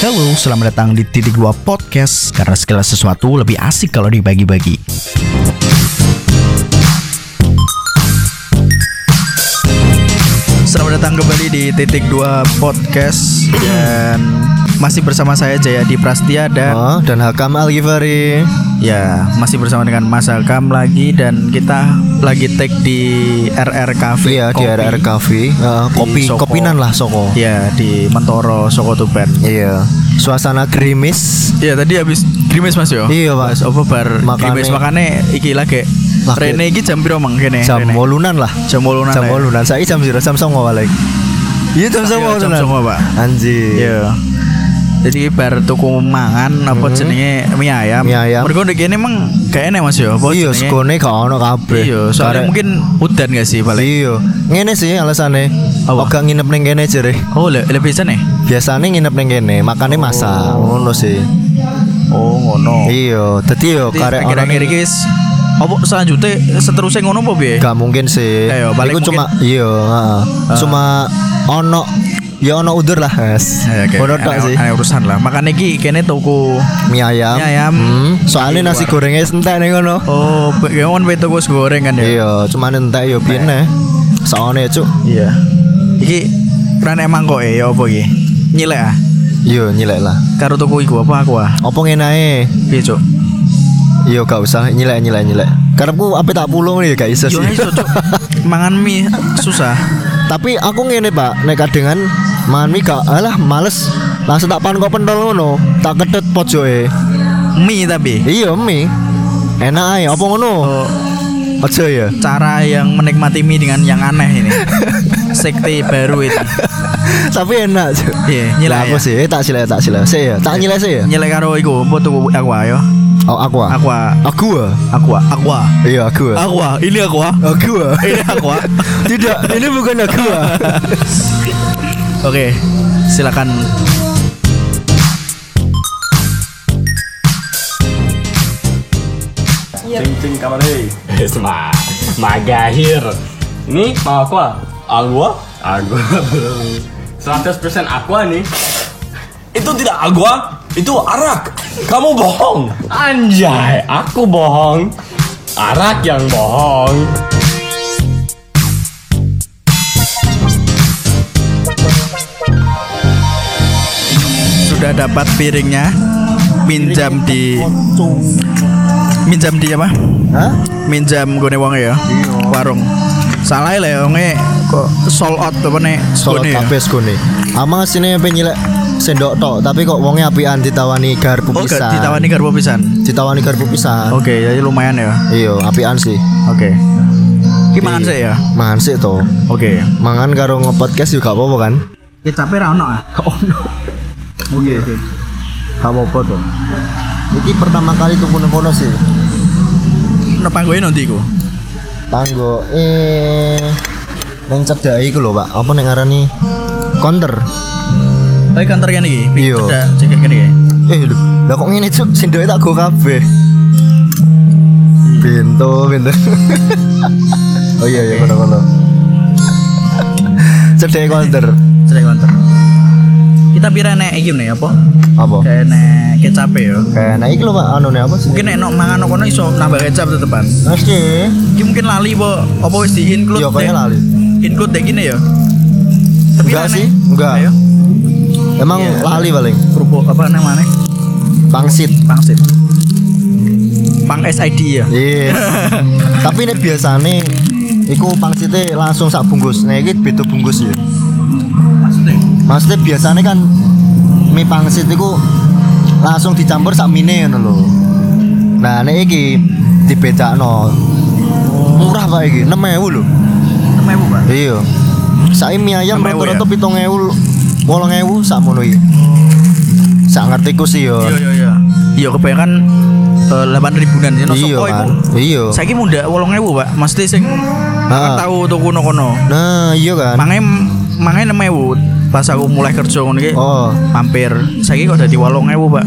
Halo, selamat datang di Titik Dua Podcast. Karena segala sesuatu lebih asik kalau dibagi-bagi. Selamat datang kembali di Titik Dua Podcast. Dan masih bersama saya Jayadi Prastia dan Oh, dan Hakam Al Ghifari. Ya, masih bersama dengan Mas Hakam lagi Dan kita lagi take di RR Cafe Iya di. RR Cafe. Eh, kopi Soko. kopinan lah Soko. Ya, di Mentoro, Soko Tuban Iya. Suasana gerimis. Iya tadi habis grimis mas yo. Iya, Pak. Mas, apa bar Makane- grimis makane iki lagi. Lagi. Rene iki jam piro mang kene? Jam lah. Jam wolunan. Jam lah ya? wolunan. Saya jam zero jam songo balik. Iya jam Iya, songo jam tenan. songo, Pak. Anjir. Iya. Jadi bar tuku mangan apa jenenge mie ayam. Mie ayam. Mergo ndek kene emang gak enak Mas yo. Apa Iya, segone gak ono kabeh. Iya, soalnya mungkin udan gak sih paling. Iya. Ngene sih alasannya. Apa? Oga nginep ning kene jere. Oh, le lebih nih. Biasanya nginep ning kene, makane masak. Ngono sih. Oh, ngono. Iya, dadi yo karek akhir-akhir iki wis apa selanjutnya seterusnya ngono apa piye? Gak mungkin sih. Ayo, paling Iku cuma iya, heeh. Ah. Cuma ono ya ono udur lah. Ya, oke. Ono tok Aneh- sih. aneh urusan lah. Makanya iki kene tuku Mie ayam. Mie ayam. Hmm, soalnya nasi gorengnya entek nih kono. Oh, gawon pe tuku goreng kan ya? Iya, cuman entek yo piye neh. Soalnya cuk. Iya. Iki rene emang kok ya apa iki? Nyilek ah. Iya, nyilek lah. Karo tuku iku apa aku ah? Apa ngene ae? Piye, Cuk? Iya, gak usah nyilek nyilek nyilek. Karepku apa tak pulung nih gak iso Yo sih. iso, Cuk. Mangan mie susah. Tapi aku ngene, Pak, nek kadengan mie gak alah males. Langsung tak pan kok pentol ngono, tak kedet pojoke. Mie tapi Iya, mie. Enak ae, apa ngono? oh, Aja ya. cara yang menikmati mie dengan yang aneh ini. Sekte baru itu. Tapi enak. Iya, nyilek Lah, aku ya. sih, eh, tak silek, tak silek. Sih ya, tak nyilek sih ya. Nyilek karo iku, apa tuku aku ayo. Oh, aku ah. Aku ah. Aku. Aku. Aku ah. Iya, aku. Aku ah. Ini aku ah. Aku ah. Ini aku ah. Tidak, ini bukan aku ah. Oke, silakan. Cing cing kamar hei. Ma, magahir. Ini mau aqua. Agua? Agua belum. 100% aqua nih. Itu tidak agua, itu arak. Kamu bohong. Anjay, aku bohong. Arak yang bohong. Sudah dapat piringnya. Minjam di minjam di apa? Hah? Minjam gue wong ya. Warung. Salah ya wonge kok sold out apa nih? Solot Segone ya? kabeh segone. Ama sini penyilek sendok tok, tapi kok wonge apian ditawani garpu Oh, pisan. ditawani garpu pisan. Ditawani garpu pisan. Oke, jadi lumayan ya. Iya, apian sih. Oke. Ki mangan sih ya. Mangan sih to. Oke. Mangan karo nge-podcast juga apa-apa kan? Kecape ra ono ah. Ono. Oke. Gak apa-apa to. Iki pertama kali tuku nang kono sih. Ono panggoe nanti iku. Tanggo eh nang cedhake iku lho, Pak. Apa ning ngarani counter. Oh, kantor kan iki. Iya. Udah cek kene iki. Eh lho, lah kok ngene cuk, sendoke tak go kabeh. Pintu, pintu. oh iya iya kono-kono. Cedek counter. Cek kantor. Kita pira nek iki nih apa? Apa? Kayak nek kecape ya. Kayak nah iki lho Pak, anu nih apa sih? Mungkin nek nok mangan kono iso nambah kecap tetepan. Mesti. Iki mungkin lali po apa wis di include. Iya, kayaknya deh. lali. Include dek gini ya. Tapi Enggak sih, enggak. Ayo. Emang Iya. lali paling. Kerupuk apa namanya? Pangsit. Pangsit. Pang SID ya. Iya. Tapi nek biasane iku pangsite langsung sak bungkus. Nah iki beda bungkus ya. Maksudnya? Maksudnya biasanya kan mie pangsit itu langsung dicampur sak mine ngono lho. Nah, nek iki dibedakno. Murah Pak iki, 6000 lho. Namanya apa, Pak? Iya. Saiki mie ayam 6.000 rata-rata ya? 7000 8000 sak mono iki. Sak ngertiku sih yo. Iya iya iya. Iya kebanyakan eh, delapan ribuan ya. Iya kan. Iya. Saiki muda wolong ewu pak. Mesti sing tahu tuh kuno kono. Nah, iya kan. Mangai mangai enam ewu. Pas aku mulai kerja ngono iki. Oh, Mampir. Saiki kok dadi wolong ewu pak.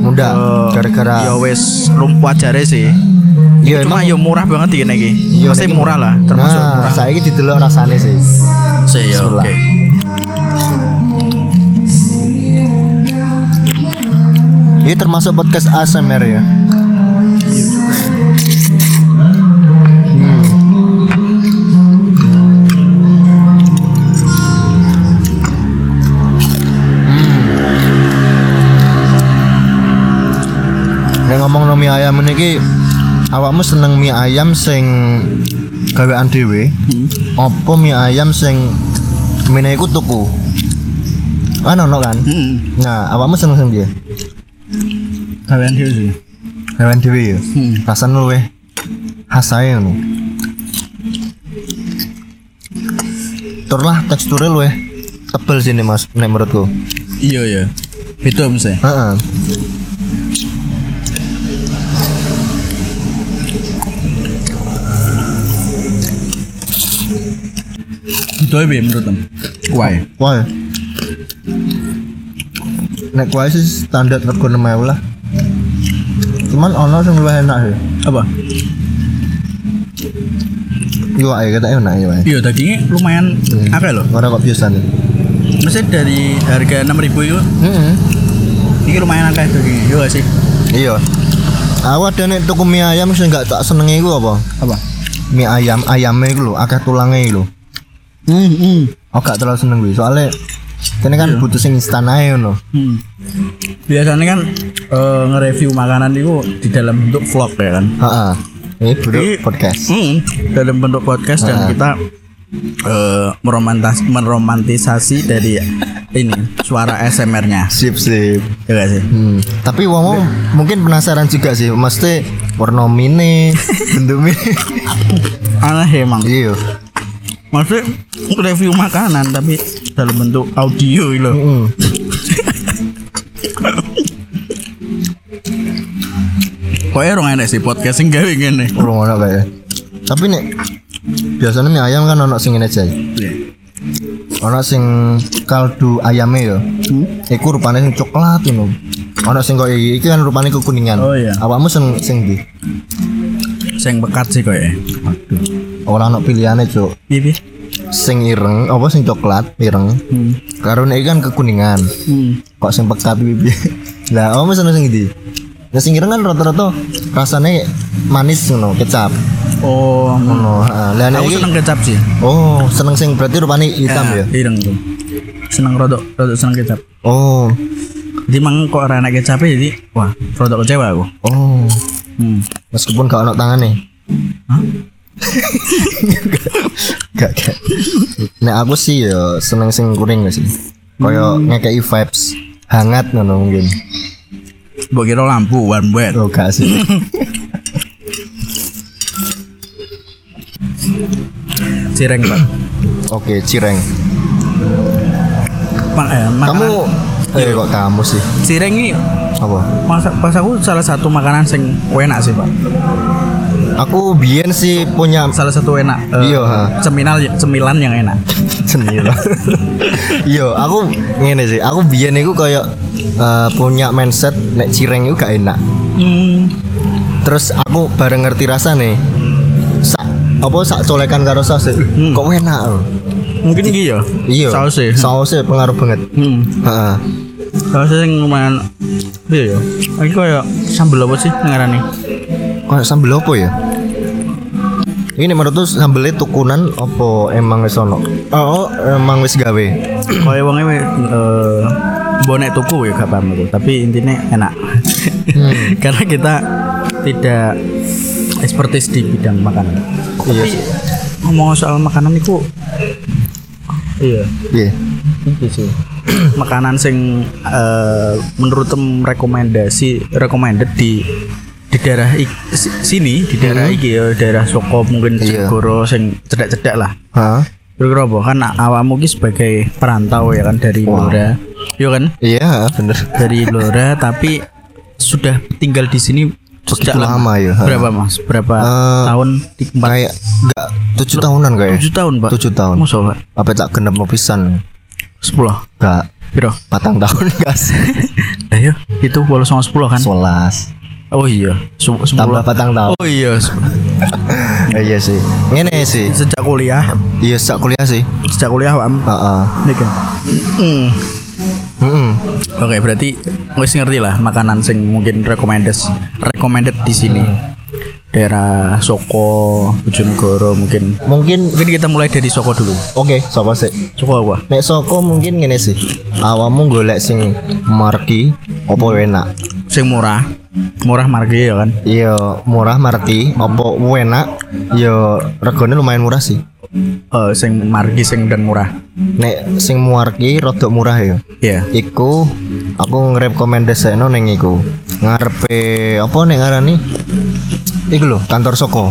mudah Eh, gara-gara Ya wes rum wajare sih. Iya, Cuma emang- ya murah banget iki iki. Iya, niki- murah lah, termasuk nah, murah. saiki didelok rasane sih. Sih ya oke. Ini termasuk podcast ASMR ya. Mie ayam ini ki awakmu seneng mie ayam sing gawean dhewe apa mie ayam sing mene iku tuku kan ono kan Hmm. nah awakmu seneng sing piye Kalian dia sih. gawean dhewe ya Hmm. rasane luwih khas ae ngono Tur lah teksturnya luwih tebel sini mas nek menurutku Iya ya. Beda mesti. heeh Itu aja menurut kamu. Why? Wah. Nek kuwi sih standar rego 6000 lah. Cuman ono sing luwih enak sih. Apa? Yo ae kata enak yo ae. Iya dagingnya lumayan akeh loh. Ora kok biasa nih. Mesti dari harga 6000 itu Heeh. ini lumayan akeh dagingnya. Iya sih? Iya. Aku ada nek tuku mie ayam sing gak tak senenge iku apa? Apa? Mie ayam ayamnya iku lho, akeh tulangnya iku lho. Hmm, hmm. Aku gak terlalu seneng kuwi, soalnya kene kan butuh sing instan ae ngono. Hmm. Biasanya kan eh, nge-review makanan itu di dalam bentuk vlog ya kan. Heeh. Ini bentuk Ini- podcast. Hmm, dalam bentuk podcast dan Ah. kita eh meromantis meromantisasi dari ini suara SMR-nya. Sip sip. Ya gak sih? Hmm. Tapi wong wong mungkin penasaran juga sih, mesti warna mini, bentuk mini. Aneh emang. Iya. Maksudnya review makanan tapi dalam bentuk audio loh. Heeh. Pokoknya orang enak sih podcast yang gawe gini. Urung ono kayak. Tapi nek biasanya mie ayam kan ono sing ngene aja. Ono sing kaldu ayamnya ya. Iku rupane sing coklat ngono. Ono sing koyo iki kan rupane kekuningan. Oh, iya. Awakmu sing sing ndi? Sing bekat sih kok ya. Ora ono pilihane, Cuk. Pipi? Sing ireng apa sing coklat ireng. Hmm. Karo nek kan kekuningan. Hmm. Kok sing pekat pipi? Lah, awakmu seneng sing ndi? Nah sing ireng kan rata-rata rasane manis ngono, kecap. Oh, Ngono, heeh. Lah nek aku iki seneng kecap sih. Oh, seneng sing berarti rupane hitam ya. Ireng tuh. Seneng rodok, rodok seneng kecap. Oh. Jadi mang kok ora enak kecap jadi wah, rodok kecewa aku. Oh. Hmm. Meskipun gak ono tangane. Hah? Gak gak. Nek aku sih ya seneng sing kuning gak sih. Kaya ngekei vibes hangat ngono mungkin. Mbok kira lampu warm wet. Oh gak sih. Cireng, Pak. Oke, cireng. Ma eh, Kamu eh kok kamu sih? cireng ini Apa? pas, pas aku salah satu makanan sing enak sih, Pak. Aku biyen sih punya Salah satu enak. eh, Iya. Cemilan cemilan yang enak. sendiri. Iya, aku ngene sih. Aku biyen iku kayak eh, punya mindset nek cireng itu gak enak. Hmm. Terus aku bareng ngerti rasa nih. Sak apa sak colekan karo saus Hmm. kok enak loh. Mungkin iki ya. Iya. Sausnya. Sausnya pengaruh banget. Hmm. Heeh. Sausnya yang lumayan iya ya. Iki kayak sambel apa sih ngarani? Kayak sambel apa ya? Ini menurut tuh sambelnya tukunan apa emang wis ono? Oh, emang wis gawe. Kayak wongnya we, eh bonek tuku ya gak paham itu, tapi intinya enak. Karena kita tidak expertise di bidang makanan. Iya. Ngomong soal makanan itu iya Iya. itu sih makanan sing eh, menurut rekomendasi recommended di daerah ik- si- sini di daerah iki ya daerah Soko mungkin Iya. Jogoro sing cedak-cedak lah Hah? Kira-kira? Kan awakmu ki sebagai perantau ya kan dari Blora. Yo kan? Iya, bener. Dari Blora tapi sudah tinggal di sini sejak lama ya. ha. Berapa Mas? Berapa Eh, tahun? Empat Kayak enggak tujuh tahunan kayak. tujuh tahun, Pak. Tujuh tahun. Masa, Pak? Apa tak genep mau pisan? Sepuluh. Enggak. Piro? Patang tahun gas. Ayo, itu bolos sama sepuluh kan? Sebelas. Oh iya, Tambah patang tahun. Oh iya, Eh, iya sih. Ngene sih. sejak kuliah, Iya, sak kuliah sih. sejak kuliah Pak. Heeh. Ini kan. Hmm. Heeh. Oke, berarti wis ngerti lah makanan sing mungkin recommended recommended di sini. Daerah Soko, Bojonegoro mungkin. Mungkin Mungkin kita mulai dari Soko dulu. oke, sapa sih? Soko apa? Nek soko mungkin ngene sih. Awakmu golek sing marki opo enak? Sing murah. Murah margi ya kan. Iya, murah marti opo enak? Ya regane lumayan murah sih. Eh sing margi sing dan murah. Nek sing marki rada murah ya. Iya. Iku aku ngerekomendasekno ning iku. Ngarepe apa nek ngarani? Iku lho, kantor Soko.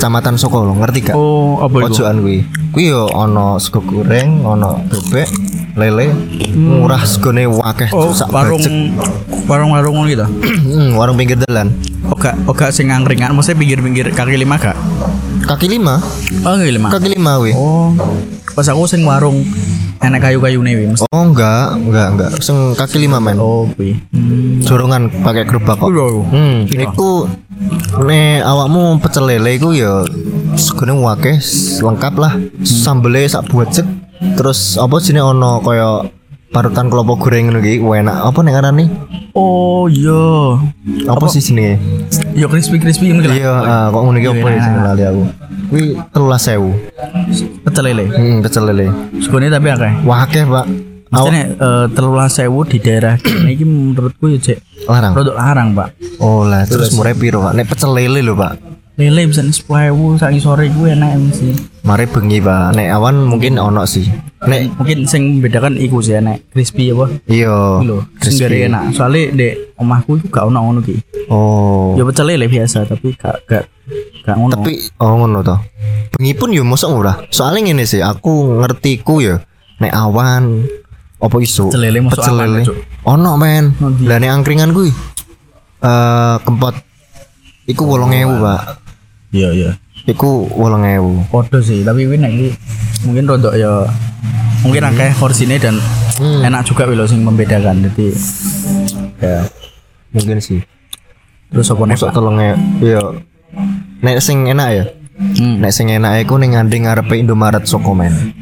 Kecamatan Soko lho, ngerti gak? Oh, apa itu? Pojokan kuwi. Kuwi yo ana sego goreng, ana bebek, lele, murah segone wakeh Oh, sak warung warung-warung ngono gitu. Hmm, warung pinggir dalan. Oga, oga sing angkringan, maksudnya pinggir-pinggir kaki lima gak? Kaki lima, Oh, kaki lima. kaki lima wih. Oh, pas aku sing warung enek kayu-kayu nih, mesti. Oh enggak, enggak, enggak. Sing kaki lima men. Oh, kuwi. Hmm. Jorongan pakai gerobak kok. Hmm, iku ne awakmu pecel lele iku ya segone wakeh lengkap lah. Sambele sak buajek. Terus apa jenenge ono kaya parutan kelapa goreng ngono enak. Apa nek ngarani? Oh, iya. Apa, sih jenenge? Yo crispy-crispy ngono Iya, ah, kok ngono Iya, apa ya enak. sing lali aku. Kuwi 13.000. Pecel lele. Hmm, pecel lele. Segone tapi akeh. Wakeh, Pak. Maksudnya eh, telulas sewu di daerah kene iki menurutku ya cek larang. produk larang pak. Oh lah, terus murah piro, Pak? Nek pecel lele lho, Pak. Lele bisa nih sepuluh ewu saat sore gue enak sih. Mari bengi, Pak. Nek awan mungkin ono sih. Nek Mungkin sing membedakan iku sih enak crispy apa? iya. Lho, sing crispy. enak. Soalnya dek omahku itu gak ono ngono ki. Oh. Ya pecel lele biasa tapi gak gak gak ngono. Tapi oh ngono toh. Bengi pun yo mosok murah. Soalnya ngene sih, aku ngertiku ya nek awan apa isu Pecel lele masuk pecel lele. Ono men. Lah nek angkringan kuwi eh kempot iku 8000, Pak. Iya iya. Iku 8000. Podo sih, tapi ini nek iki mungkin rodok ya mungkin akeh porsine dan Hmm. enak juga wilo sing membedakan. Jadi ya Mungkin sih. terus apa nih Masuk Pak? tolong ya. Iya. Nek sing enak ya. Hmm. Nek sing enak iku ning nganding ngarepe Indomaret Soko men.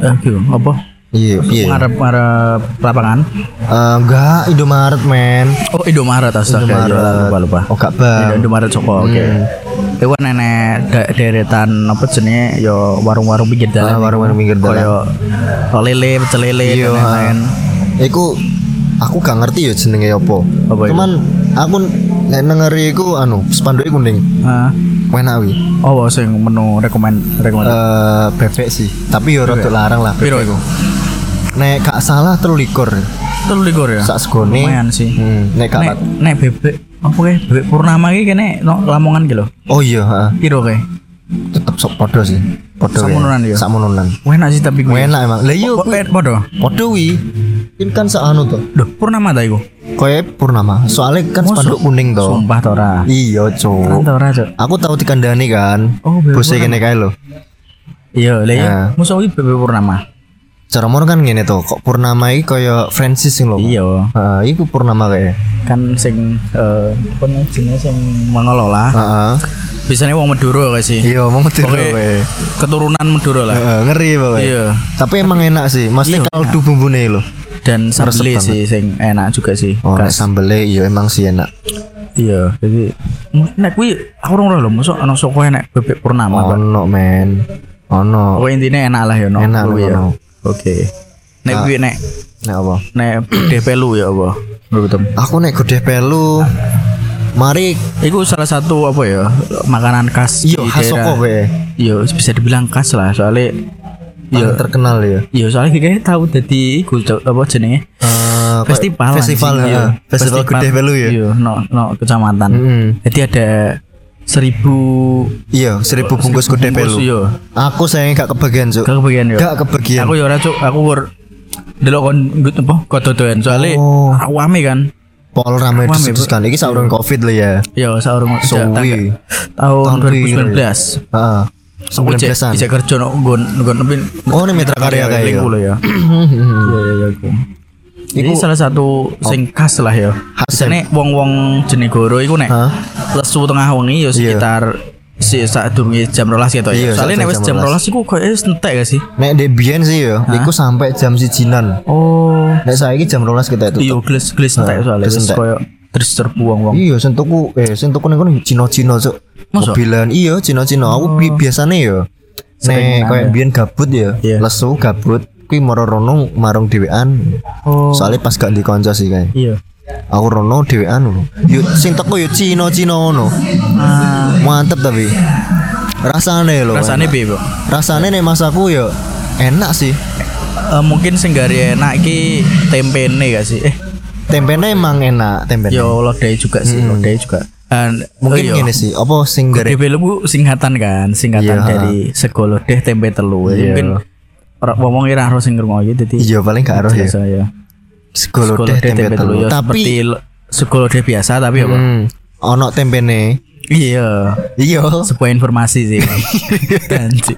Eh, gitu. apa? Iya, iya. Ngarep ngarep lapangan. Eh, enggak Indomaret men. Oh, Indomaret astaga. Indomaret. Ya, lupa lupa. Oh, gak bang. Indomaret Soko, oke. Hmm. Itu kan nenek da- deretan apa jenenge yo warung-warung pinggir Ah, dalan. warung-warung pinggir dalan. Kayak kok lele, pecel lele Iya, dan lain-lain. Iku aku gak ngerti ya jenenge apa. Apa itu? Cuman aku nek nengeri iku anu spanduk kuning. Ah, Enak wi. oh, sing menu rekomend rekomend. Eh bebek sih, tapi yo rada larang lah. Piro iku? Nek gak salah telu likur. Telu likur ya. Sak segone. Lumayan sih. Hmm, nek gak Nek nek bebek apa kayak bebek purnama iki kene no Lamongan gitu. Oh iya, heeh. Piro kayak? Tetep sok podo sih. Podo. Sakmononan ya? Sakmononan. Enak sih tapi gue. Enak emang. Lah iya Oh, eh, podo. podo wi. Ini kan seanu tuh. Duh, purnama ta iku. Koe purnama. Soalnya kan Mosok? spanduk kuning tuh. Sumpah ta ora. Iya, cuk. Kan ora, Cuk. Aku tahu dikandani kan. Oh, bebek Bosnya kene kae lho. Iya, lah iya. Nah. Musuh iki bebek purnama. Cara mono kan ngene tuh, kok Purnama iki kaya Francis sing lho. Iya. Heeh, iku Purnama kae. kan sing eh nih jenis sing mengelola Heeh. biasanya wong Madura gak sih Iya, tiru Oke, kowe. keturunan Madura lah Heeh, ngeri pokoknya. Iya. Tapi emang enak sih, mesti Iya, kaldu bumbune lho. dan sambel banget. sih sing enak juga sih Oh, nek Khas. sambele iya emang sih enak. iya jadi nek kuwi aku ora lho mosok ana soko enek bebek purnama. Ono men. Ono. Pokoknya intinya enak lah ya no Enak, kuwi ya. oke nek Ah. kuwi nek Nek apa? nek bedeh pelu ya apa? Aku nek godeh pelu Mari Iku salah satu apa ya makanan khas iya khas soko kowe. Iya bisa dibilang khas lah soalnya Iya terkenal ya. Iya soalnya kayak tahu jadi iku Cok, apa jenenge Eh, kayak festival festival ya. Festival godeh pelu ya. iya no no kecamatan Mm. jadi ada seribu Iya, seribu bungkus bungkus, pelu. iya Aku sayang gak kebagian, Cuk. gak kebagian ya Gak kebagian. aku ya ora cuk aku gur delok kon nggut apa kok dodoan soalnya Oh. rame kan Pol rame Rame, disebutkan. Iki saurung Covid lah ya. ya saurung Suwi. tahun Tahun 2019 Heeh. Aku cek 19-an. bisa kerja no nggon tapi Oh, ini Mitra Karya kayak ya. ya iya iya iya Ini salah satu sing khas lah ya. Khas, Biasane wong-wong Jenegoro iku nek Hah? lesu tengah wengi ya sekitar si saat durunge jam 12 gitu Iya, ya. Soalnya nek wis jam 12 iku koyo wis entek gak sih? Nek biyen sih yo, iku sampai jam sijinan. Oh. Nek saiki jam 12 kita itu. Iya, gelis gelis entek soalnya wis koyo terus terbuang wong. Iya, sing tuku eh sing tuku ning kono Cina-Cina cuk. Mobilan iya Cina-Cina. Aku bi biasane yo. Sering Nek koyo ada. biyen gabut ya, Iya. lesu gabut kuwi moro rono marung dhewean. Oh. Soalnya pas gak di kanca sih kae. Iya. Aku rono dhewean ngono. Yo sing teko yo Cina-Cina ngono. Ah, Mantep tapi. Rasane lho. rasane piye, Bro? Rasane nek masaku yo enak sih. Eh, mungkin sing gari enak iki tempene gak sih? Eh, Tempenya emang enak tempenya. yo lodeh juga sih, Hmm. lodeh juga. Dan Mungkin oh, iya. gini sih, apa sing gare film ku singkatan kan, singkatan Iya. dari sego lodeh tempe telu. Jadi Iya. Mungkin orang ngomong ira harus sing ngrungoki dadi Iya paling gak aruh ya. biasa ya. Sego lodeh tempe telu. ya, Tapi seperti lo- sego lodeh biasa tapi apa? hmm, ono tempene. Iya. Iya. Sebuah informasi sih. Anjir.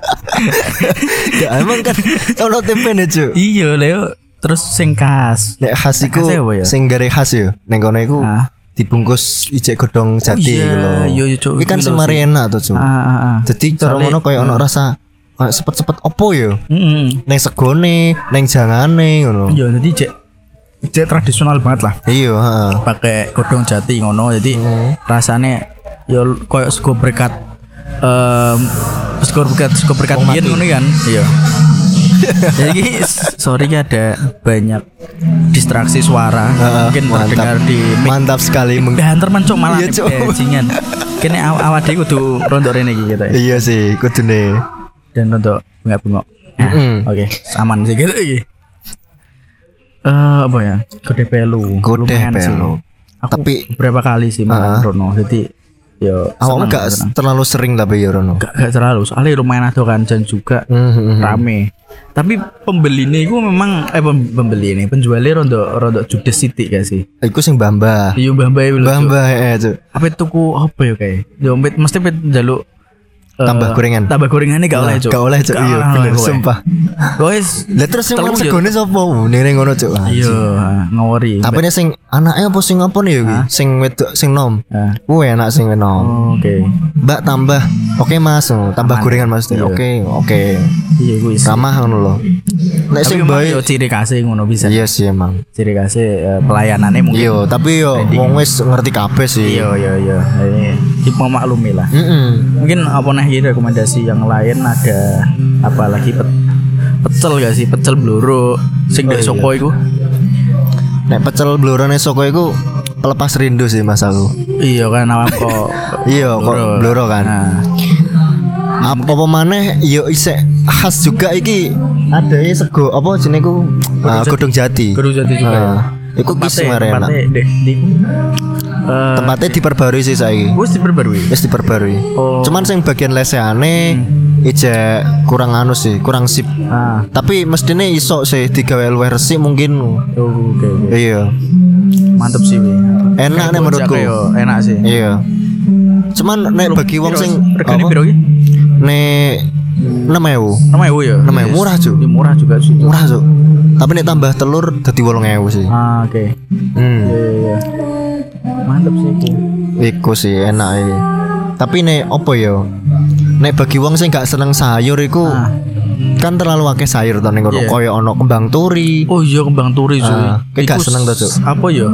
Ya emang kan ono tempene, Cuk. iya, Leo. Terus sing khas. Nek khas iku ya? sing gare khas yo. Ning kono iku Ah. dibungkus ijek godhong jati iya, iku lho. iya, iya. Iki kan Iku sing lho mari sih. enak tuh, Cuk. Ah, ah, ah. Jadi cara ngono koyo ono rasa kayak sepet-sepet opo yo. Mm-mm. Neng segone, neng jangane ngono. Iya, jadi cek cek tradisional banget lah. Iya, heeh. pakai godong jati ngono jadi rasanya ya koyo sego berkat em sego berkat sego berkat biyen ngono kan iya jadi sorry ya ada banyak distraksi suara Heeh, mungkin mantap. terdengar di mic Mantap sekali banter mencok malah Iya, bajingan kene aw awak dhewe kudu rondo rene iki gitu ya Iya sih, kudune. Dan rondo bengak-bengok Nah, Mm-mm. oke aman sih gitu iki eh apa ya kode pelu sih. pelu. aku Tapi- beberapa kali sih makan Ah. Rono jadi yo Awakmu senang, gak senang. terlalu sering tapi ya Rono. gak, gak terlalu soalnya lumayan ada kan dan juga Mhm. rame tapi pembeli ini gue memang eh pem- pembeli ini penjualnya rondo rondo judes sitik gak sih Iku sing Bamba. iya mbah itu Bamba eh Cuk. apa tuku apa ya kayak yo mbet mesti pet jaluk Tambah gorengan. tambah gorengannya gak oleh cuk Gak oleh Cuk. Iya, bener sumpah. guys Lah terus sing wong yo. segone sapa? Ning ning ngono Cuk. iya ngawari Tapi nek sing anaknya apa sing apa nih ya? Sing wedok sing nom. Ah. Kuwi enak sing nom. oke Mbak tambah. Oke Mas, Oh, tambah gorengan Mas. Iya. Oke, oke. iya gue Ramah ngono lho. Nek tapi sing bae yo ciri khasnya ngono bisa Iya sih emang. ciri khasnya eh, pelayanannya mungkin Iya, tapi yo wong wis ngerti kabeh sih. iya iya iya ini memaklumi lah Heeh. mungkin apa nih rekomendasi yang lain ada apa lagi pet, pecel gak sih pecel bluro sing Oh, dari iya. Soko iku Nek pecel blurone soko iku pelepas rindu sih Mas aku. iya kan awam kok Iya, kok bluro kan. nah, Apa apa maneh yo isek khas juga iki ada sego apa jenenge ku ah, godong jati. Godong jati juga. Ah, Iku ki sing mari enak. eh Tempatnya diperbarui sih saiki. wis diperbarui Wis diperbarui. Oh. Cuman sing bagian leseane ije kurang anu sih, kurang sip. ah Tapi mestine iso sih digawe luwih resik mungkin. oh, oke oke Iya. mantep sih. Enak nih menurutku. kayak enak sih Iya. Cuman nek bagi wong sing regane piro ki Nek 6000. namanya ya Namanya murah, Cuk. Iya, murah juga sih Murah, Cuk. Tapi nek tambah telur dadi 8000 sih. ah oke Hmm. iya iya iya mantep sih itu Iku sih enak iki. Tapi nek opo ya? Nek bagi wong sing gak seneng sayur iku Ah. kan terlalu akeh sayur to ning kono. Koyo ono kembang turi. Oh iya kembang turi cuy. Ah, kayak gak seneng tuh, Cuk. Apa ya?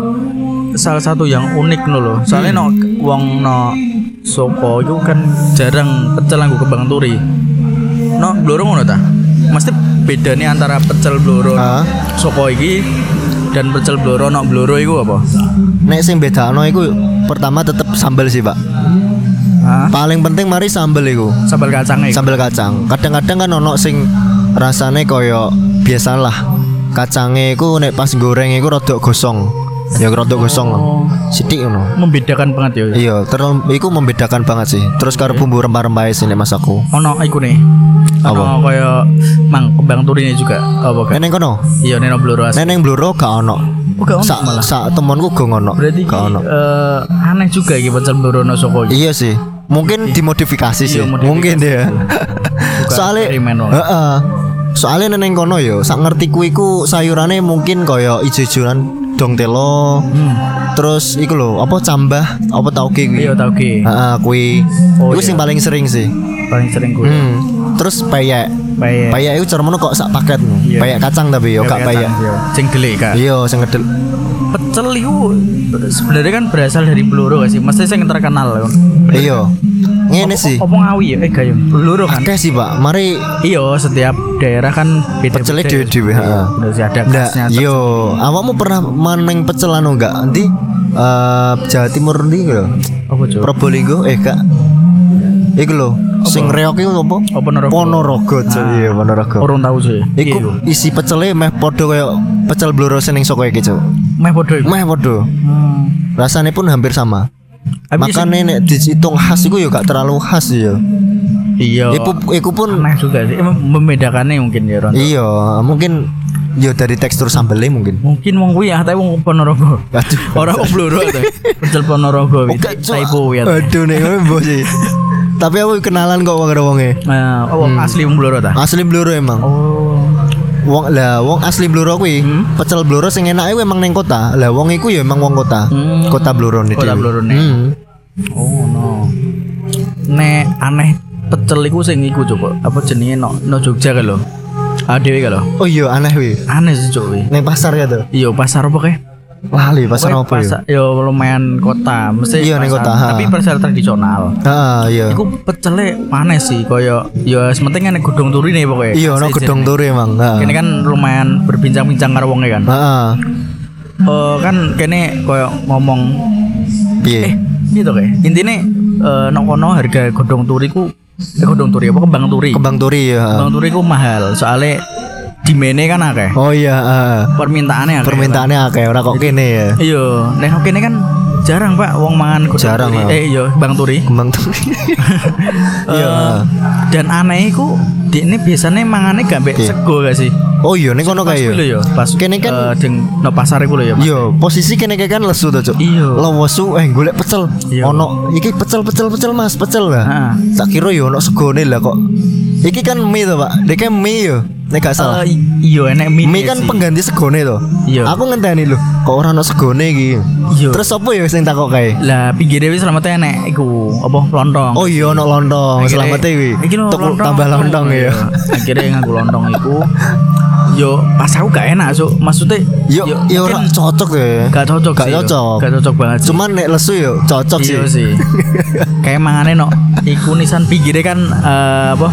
Salah satu yang unik no loh. Soalnya no wong no Soko itu kan jarang pecel nganggo kembang turi. No bloro ngono ta? Mesti bedanya antara pecel bloro Ah. Soko iki dan pecel bloro no bloro iku apa? Nek sing bedakno iku pertama tetep sambel sih, Pak. Hah? Paling penting mari sambel iku. Sambal kacang iku. Sambel kacang. Kadang-kadang kan ono sing rasane koyo biasalah. Kacange iku nek pas goreng iku rada gosong. Ya rada gosong. Sithik ngono. Membedakan banget ya. Iya, terus iku membedakan banget sih. Terus karo bumbu rempah-rempah sini mas aku. Ono iku nih. Ono kaya mang kembang turinya juga. Apa kan? Neneng kono. Iya bloro asli. Neneng bluro gak ono. Oh, gak ono Sak malah. sak temonku gak ono. Berarti gak ono. eh, aneh juga iki pecel bloro no Soko. Iya sih. Mungkin dimodifikasi sih. Iya, modifikasi. Mungkin ya. Bukan Soalnya Bang. heeh. Soalnya neneng kono yo, sak ngerti ku iku sayurane mungkin kaya ijo-ijoan dong telo. Terus iku lho, apa cambah, apa tauge kuwi. Iya tau ki. Heeh, kuwi. Oh, iku sing iya. paling sering sih. Paling sering gue. Hmm. Terus peyek. Peyek. Peyek iku cara mono kok sak paket. Iya. Peyek kacang tapi yo gak peyek. Sing gede kak. Iya, sing ngedel. Pecel itu sebenarnya kan berasal dari peluru gak sih? Mesti yang terkenal kan. Iya. Ngene sih. Apa ngawi ya? Eh gak ya. Peluru kan. Akeh sih, Pak. Mari Iya, setiap daerah kan beda. Pecelnya dhewe-dhewe, heeh. Udah sih ada Nggak, khasnya. yo, awakmu pernah maneng pecel anu enggak? Nanti eh Jawa Timur ndi lho. Apa cuy? Probolinggo eh kak. Iku lho, sing reok iku apa? Ponorogo. Ponorogo, Cuk. iya Ponorogo. Urung tahu sih. Iku isi pecele meh padha kaya pecel bluro sing soko iki, Cuk. Meh podo. Meh padha. Hmm. Rasane pun hampir sama. Sing- Makanya nek dihitung khas iku ya gak terlalu khas ya. iya. Iku iku pun aneh juga sih. Emang membedakannya mungkin ya Ron. iya, mungkin ya dari tekstur sambelnya mungkin. Mungkin wong kuwi ya, tapi wong Ponorogo. Aduh. Orang wong Bluro ta. Pecel Ponorogo iki. Typo ya. Aduh nek ngono sih. Tapi aku kenalan kok wong wonge. Nah, oh, asli wong Bluro ta. Asli bluro emang. Oh. Wong lah wong asli bluro kuwi, pecel bluro sing enake emang ning kota. Lah wong iku ya emang wong kota. Hmm. Kota bluro nih. Kota Bluro nih. Hmm. Oh no. Nek aneh pecel iku sing iku coba. Apa jenenge no, no Jogja lho. Adewe kan lho. Oh iya aneh wi. Aneh sih wi. Ning pasar ya tuh. Iya pasar apa kayak? Lali pasar apa ya? Yo lumayan kota, mesti Iya, ning pasar, kota, ha. Tapi pasar tradisional. Heeh, iya. Iku pecele aneh sih, koyo yo sementing nek gedung turi nih pokoknya. Iya, ono gedong turu emang. Heeh. Kene kan lumayan berbincang-bincang karo wonge kan. Heeh. Eh kan kene koyo ngomong eh Piye? gitu kayak intine eh nang kono harga godong turi ku eh godong turi apa kembang turi Kembang turi ya. kembang turi ku mahal soalnya dimene kan akeh Oh iya, heeh. permintaannya akeh Permintaannya akeh ora kok kene ya. iya nek kene kan jarang pak wong mangan godong Jarang, turi eh iya kembang turi Kembang turi. Iya. Eh, dan aneh iku ini biasanya mangannya gak mbek Iya. sego gak sih Oh iya ning kono lho ya. ya pas Kene kan- eh, ding no pasar iku lho ya. Iya, posisi kene kayak kan lesu to, Cuk. Iya. Lo wesu eh golek pecel. Iya. Ono iki pecel pecel pecel Mas, pecel lah. Heeh. Tak kira yo ono segone lah kok. Iki kan mie to, Pak. Dek mie yo. Nek gak salah. Eh, iya enek mie, mie kan sih. pengganti segone to. Iya. Aku ngenteni lho, kok ora ono segone iki. Iya. Terus apa ya sing takok kae? lah pinggirnya wis selamatnya enek iku apa lontong Oh iya ono lontong, selamat kuwi. Iki lontong. tambah lontong ya. Akhirnya nganggo lontong iku. Yo pas aku gak enak, so maksudnya Yo yo ora mungkin cocok ya. gak cocok Gak sih, yo. cocok. Gak cocok banget sih. Cuman nek lesu yo cocok sih. iya sih. Kayak mangane no iku nisan pinggirnya kan eh, apa?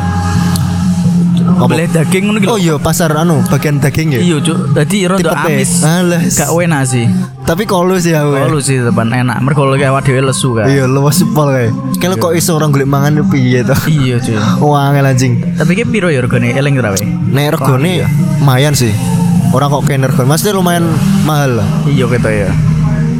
Belah daging ngono. Oh iya pasar anu bagian daging ya. Iya, Cuk. Dadi rada amis. Alah. Gak enak sih. Tapi aku. ya. Kalau sih tepan enak. Mergo lek awak dhewe lesu kan. Iya, lu masih pol kae. Kalau kok iso orang golek mangan yo piye to? Iya, cuy. Wah, angel anjing. Tapi ki piro ya regane eling ra wae? Nek regane lumayan sih. Orang kok kene regane, maksudnya lumayan mahal lah. Iya gitu ya.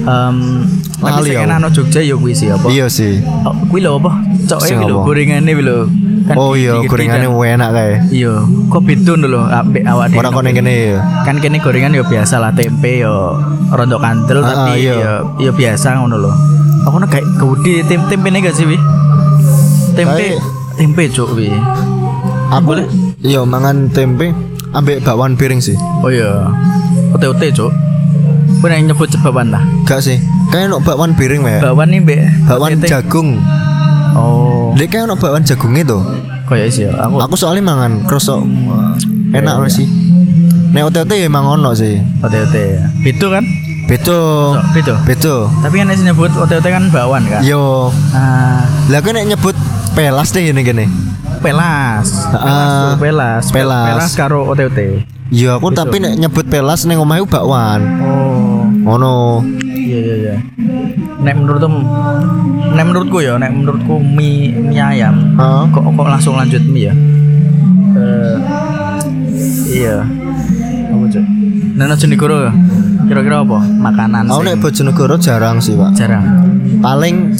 Um, tapi sing aku. enak Jogja ya kuwi sih apa? Iya sih. Oh, kuwi lho apa? Coke Sing kuwi lho, gorengane kuwi lho. Kan Oh iya, gorengannya kan. enak kae. Iya, kok beda lho ambek awak dhewe. Ora ning kene ya. Kan kene gorengan ya biasa lah tempe ya rontok kandel Ah, tapi iya. ya ya biasa ngono lho. Aku nek kayak gede tem tempene gak sih wi? Tempe tempe cuk wi. Aku iya mangan tempe ambek bakwan piring sih. Oh iya. Ote-ote cuk. Nek nyebut cebaban lah. Gak sih. Kayak no bakwan piring wae. Bakwan nih mbek Bakwan jagung. Oh, Dek kayak no bakwan jagung itu. kayak sih ya. Aku Aku soalnya mangan krosok enak Iya, sih. Nek ote-ote ya emang ono sih. ote-ote ya. Itu kan? Beto. Beda. Beto. Tapi kan sing nyebut ote-ote kan bakwan kan. Yo. Ah, Lah nek nyebut pelas deh ini gini. pelas. Ah, pelas. pelas. Pelas karo ote-ote. Iya aku tapi nek nyebut pelas ning omahku bakwan. Oh. Ono. Iya iya iya. Nek menurutmu nek menurutku ya, nek menurutku mie, mie ayam Heeh. kok kok langsung lanjut mie ya. Eh iya. Apa cok? Nana Jonegoro ya? Kira-kira apa? Makanan Aku sing nek Bojonegoro jarang sih, Pak. jarang. Paling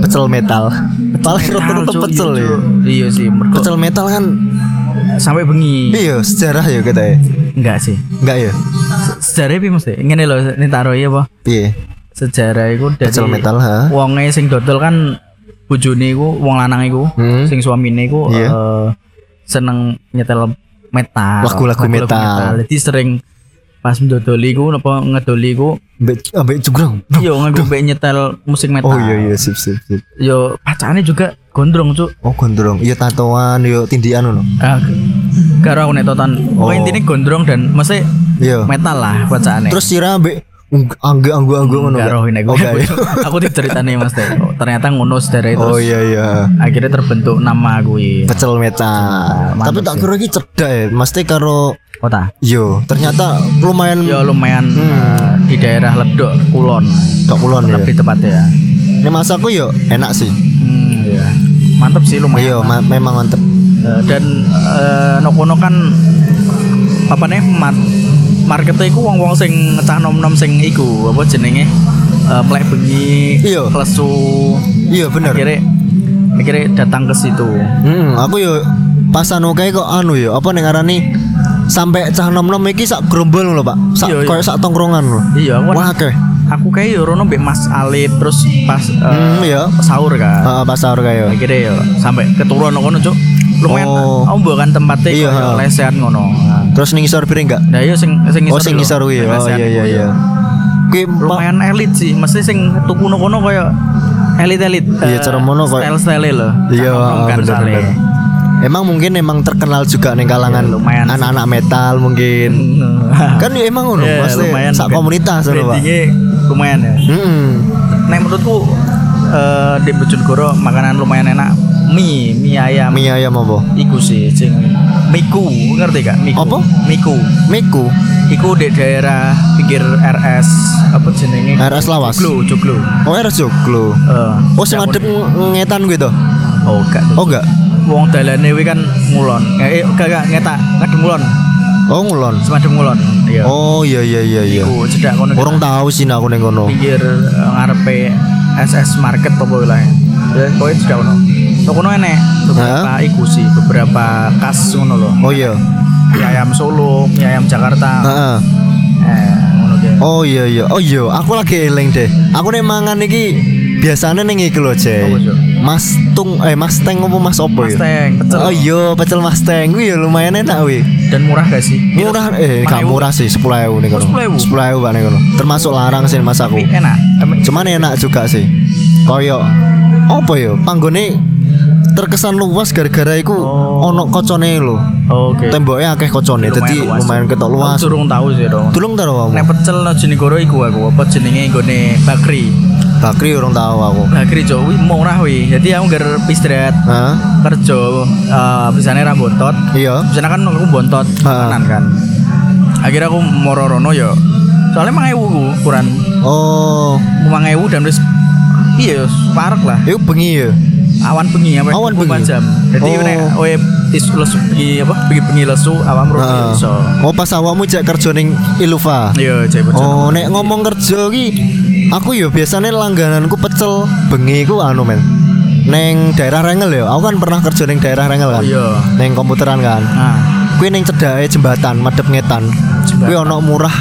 pecel metal. Paling Metal, rata-rata pecel iya, ya. Iya sih, mergo Pecel metal kan sampai bengi. iya sejarah ya kita ya. Enggak sih. Enggak ya? Se- Sejarah piye mesti? Ngene lho, ini taruh ya apa? Piye? Sejarah iku dari Pecel metal, ha? Wonge sing dodol kan bojone iku, wong lanang iku, Hmm. sing suamine iku Iya. eh, seneng nyetel metal. Lagu-lagu metal. Jadi sering pas mendodoli ku napa ngedoli ku Ambek ambek jugrang. yo nganggo mbek nyetel musik metal. Oh iya iya sip sip sip. Yo pacane juga gondrong cuk. Oh gondrong. Iya tatoan, yo tindian ngono. Ah, karo aku nek totan. Oh. Pokoknya intinya gondrong dan mesti Iya. metal lah bacaane. Terus sira ambek angge anggo anggo ngono. Enggak nggak? roh ini Oh, nggak, ya? Aku diceritani Mas Teh. Oh, ternyata ngono sedere terus. Oh iya iya. Akhirnya terbentuk nama gue. Pecel metal. Tapi tak sih. kira iki cedak ya. Mesti karo Kota. yo ternyata lumayan Ya lumayan eh, di daerah Ledok Kulon. tok kulon ya. Lebih tepatnya ya. Ini masaku yo enak sih. Hmm, ya. Mantep sih lumayan. Iya, ma- memang mantep. Eh, dan eh, nokono kan apa nih mat marketnya iku wong-wong sing ngecah nom-nom sing iku apa jenenge eh plek bengi Iya. lesu Iya bener. akhirnya akhirnya datang ke situ Hmm, aku yo pas anu kae kok anu yo apa ning ngarani sampai cah nom-nom iki sak gerombol lho, Pak. Sak Iya, iya. koyo sak tongkrongan lho. iya aku Wah, akeh. aku kayak yo rono mbek Mas Alip terus pas eh, Hmm, iya. sahur kan Heeh, pas sahur yo. akhirnya yo sampai keturun kono cuk lumayan Oh. ombo kan tempatnya Iya, lesehan ngono Terus ning ngisor piring enggak? nah iya sing sing Oh, sing ngisor kuwi. Oh iya iya iya. Kuwi Pak lumayan elit sih mesti sing tuku no kono kaya elit elit Iya, cara mono koyo- style style lo Iya, kan bener bener. Emang mungkin emang terkenal juga nih kalangan Iya, sih. anak-anak metal mungkin. kan ya emang ngono, Iya, pasti lumayan sak komunitas ngono, Pak. Lumayan ya Heeh. Nek menurutku eh, di Bojonegoro makanan lumayan enak mie mie ayam Mie ayam apa? iku sih sing miku ngerti gak miku Apa? miku Miku, iku di daerah pinggir RS apa jenenge RS Lawas. Joglo Joglo Oh, RS Joglo. Eh, Oh, sing ngadep ngetan gitu. oh gak Oh, enggak. wong dalane kuwi kan ngulon eh gak gak ngetak ngadep ngulon Oh, ngulon. semadem ngulon iya Oh, iya iya iya iya. iku cedak kono Orang tahu sih aku ning kono. pinggir eh, ngarepe SS Market apa wilayah ya kowe cedak kono Tok kono enek beberapa iku sih beberapa kas ngono lho Oh iya. mie ayam Solo mie ayam Jakarta Heeh. eh ngono ge Oh iya iya. Oh iya, aku lagi eling deh. Aku nek mangan iki biasanya ning iki lho, Jay. Cuk? Mas Tung eh Mas Teng apa Mas opo ya? Mustang pecel Oh iya, pecel Mas Teng kuwi ya lumayan enak kuwi. dan murah gak sih Murah eh gak 5.000. murah sih 10.000 nih kono. 10.000? 10.000 Pak nih kono. Termasuk larang sih Mas aku. Enak Cuman enak juga sih. Koyo apa ya? Panggone terkesan luas gara-gara iku Oh. ono kocone lho. oke Temboknya akeh kocone, dadi luas. lumayan ketok luas. Aku durung tahu sih dong Tulung tahu kamu. Nek pecel no Jenegoro iku aku apa jenenge nggone Bakri. Bakri orang tahu aku. Bakri jo wi murah wi. Jadi aku ngger istirahat Hah? kerja eh bisane ra bontot. Iya. Bisane kan aku bontot Ha. kanan kan. Akhirnya aku moro rono yo. Soalnya emang ewu ku ukuran Oh, emang ewu dan terus iya parek lah itu bengi ya. awan bengi apa Awan 24 bengi? jam jadi Oh. nek oe tis lesu bengi apa bengi bengi lesu awam ro Heeh. iso Oh, pas awakmu jak kerja ning Iluva. iya cek Oh, nek ngomong kerja ki aku yo biasanya langgananku pecel bengi ku anu men. Neng daerah Rengel ya. Aku kan pernah kerja neng daerah Rengel kan. Oh, iya. Neng komputeran kan. nah Kuwi ning cedake jembatan madep ngetan. Jembatan. Kuwi ono murah.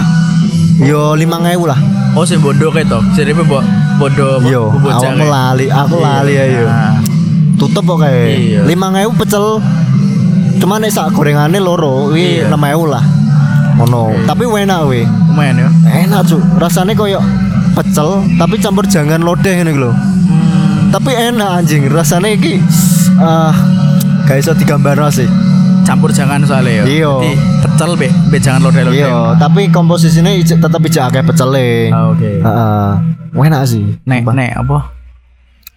Yo 5000 lah. oh sing bodoh ketok jadi mbok bodoh? Yo, awakmu ya? lali, aku Iya. lali ayo. Nah, Tutup kok kayak. Iya. 5000 pecel. Cuma nek sak gorengane loro, kuwi Iya. 6000 lah. Ono. Tapi enak we. lumayan ya Enak cuk. Rasanya koyo pecel tapi campur jangan lodeh ngene lho. hmm, Tapi enak anjing. Rasanya iki ah gak iso digambar sih. campur jangan soalnya ya Iya. pecel be be jangan lodeh lodeh Iya, tapi komposisinya tetep ijek akeh pecele. Ah, oke Heeh. Enak sih. nek nek apa